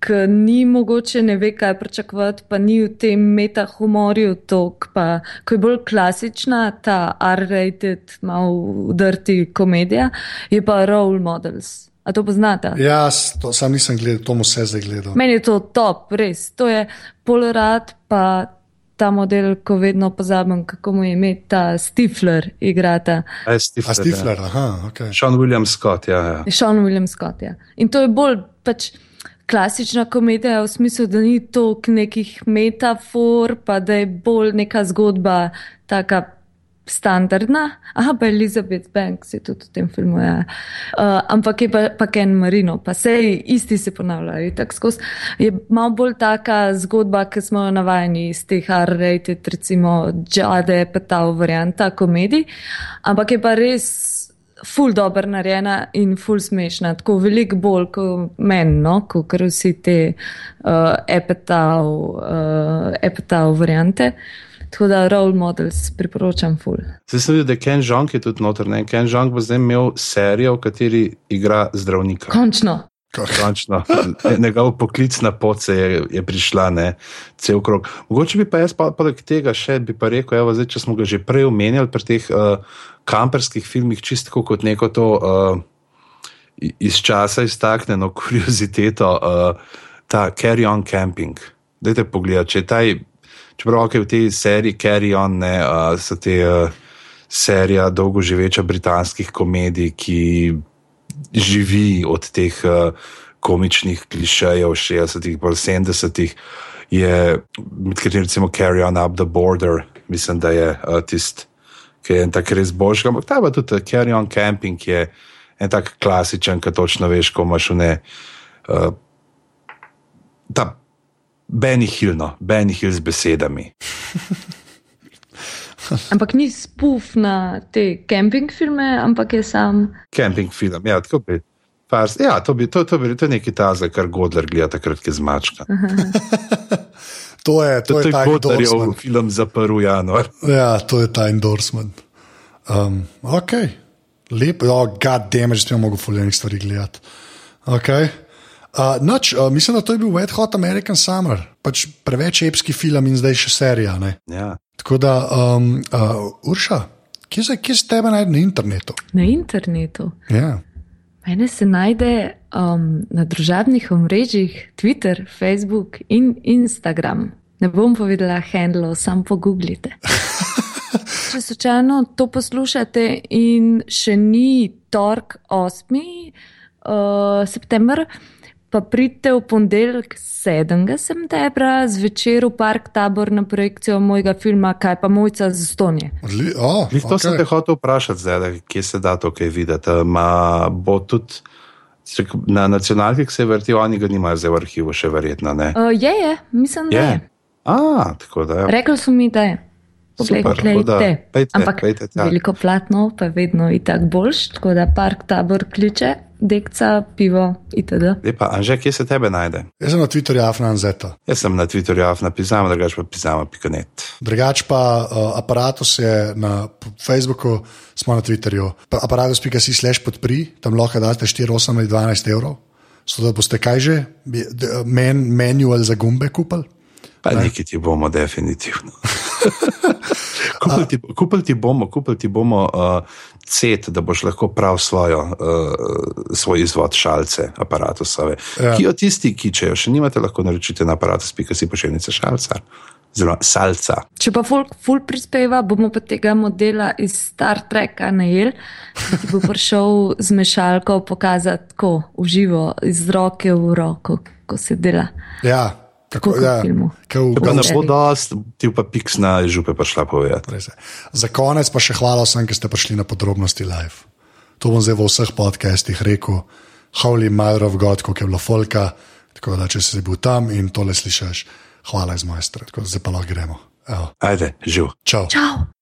ki ni mogoče ne ve, kaj pričakovati, pa ni v tem metahumorju tok, pa ko je bolj klasična ta R-rated, malo udrti komedija, je pa role models. A to poznate? Ja, to sam nisem gledal, to mu se zdaj gleda. Meni je to top, res. To je Polaroid, pa ta model, ko vedno pozabim, kako mu je ime, ta Stifler igrata. A Stifler, A Stifler ja. aha, ok. Sean William Scott, ja. ja. Sean William Scott, ja. In to je bolj pač klasična komedija v smislu, da ni toliko nekih metafor, pa da je bolj neka zgodba taka standardna. Aha, pa Elizabeth Banks je tudi v tem filmu. Ja. Uh, ampak je pa, pa Ken Marino, pa se isti se ponavljajo. Je malo bolj taka zgodba, ki smo jo navajeni iz teh R-rated, recimo Jade, pa ta varianta komedij. Ampak je pa res ful dobro narejena in ful smešna, tako veliko bolj kot meni, no? kot vsi te uh, epetav, uh, epetav variante. Tako da role models priporočam ful. Zdaj sem videl, da Ken Jong je tudi noter. Ne? Ken Jong bo zdaj imel serijo, v kateri igra zdravnika. Končno. Končno. Njegov poklic na poce je, je prišla, ne, cel krog. Mogoče bi pa jaz poleg tega še bi pa rekel, evo, zdaj, če smo ga že prej omenjali pri teh uh, kamperskih filmih, čisto kot neko to uh, iz časa iztaknjeno kurioziteto, uh, ta Carry On Camping. Dajte pogledati, če je taj, čeprav okay, v tej seriji Carry On, ne, uh, so te uh, serija dolgoživeča britanskih komedij, ki živi od teh uh, komičnih klišejev 60-ih, pa 70-ih, je med katerimi recimo Carry on Up the Border, mislim, da je uh, tisti, ki je en tak res božji. Ampak ta pa tudi uh, Carry on Camping je en tak klasičen, ki točno veš, ko imaš v ne. Uh, ta Benny Hill, no, Benny Hill z besedami. Ampak ni spuf na te camping filme, ampak je sam. Camping film, ja, tako bi. Fars, ja, to bi to, to, bi, to je nekaj tazga, kar Godler gleda takrat, ki zmačka. to je, to, to je, je ta Godlerjev film zaprl januar. Ja, to je ta endorsement. Um, ok, lepo, oh, god damn, že smo mogli fuljenih stvari gledati. Okay. Uh, noč, uh, mislim, da to je bil Wet Hot American Summer, pač preveč epski film in zdaj še serija. Ja. Tako da, um, uh, Urša, kje se, kje se tebe najde na internetu? Na internetu. Ja. Mene se najde um, na družabnih omrežjih Twitter, Facebook in Instagram. Ne bom povedala handlo, sam pogooglite. Če slučajno to poslušate in še ni tork 8. Uh, september, pa pridite v ponedeljek 7. septembra zvečer v Park Tabor na projekcijo mojega filma Kaj pa mojca za stonje. Oh, to okay. sem te hotel vprašati, zdaj, kje se da to kaj videti. Ma bo tudi na nacionalkih se vrti, oni ga nimajo zdaj v arhivu, še verjetno ne. Uh, je, je, mislim, da je. je. A, tako da je. Rekli so mi, da je. Poglej, pejte, Ampak pejte tja. veliko platno pa je vedno itak boljš, tako da park tabor kliče, dekca, pivo itd. Lepa, Anže, kje se tebe najde? Jaz sem na Twitterju Afnan Zeta. Jaz sem na Twitterju Afna Pizama, drugač pa Pizama.net. Drugač pa uh, aparatus je na Facebooku, smo na Twitterju. Pa Aparatus.si slash podpri, tam lahko date 4, 8 ali 12 evrov. So da boste kaj že, men, manual za gumbe kupili. Pa nekaj ti bomo, definitivno. kupili, ti, kupili ti bomo, kupili ti bomo uh, cet, da boš lahko prav svojo, uh, svoj izvod šalce, aparatusove. Ja. Ki jo tisti, ki če jo še nimate, lahko naročite na aparatus.si pošiljnice šalca. Zelo salca. Če pa folk ful prispeva, bomo pa tega modela iz Star Treka najel, ti bo prišel z mešalko pokazati tako v živo, iz roke v roko, ko se dela. Ja, kako Tako kot ja, v kako Pa ne bo dost, ti pa piks na župe prišla povedati. Za konec pa še hvala vsem, ki ste prišli na podrobnosti live. To bom zdaj v vseh podcastih rekel, Holy Mother of God, koliko je bilo folka. Tako da, če si bil tam in tole slišiš, hvala iz moje strani. Tako da zdaj pa lahko gremo. Evo. Ajde, živ. Čau. Čau!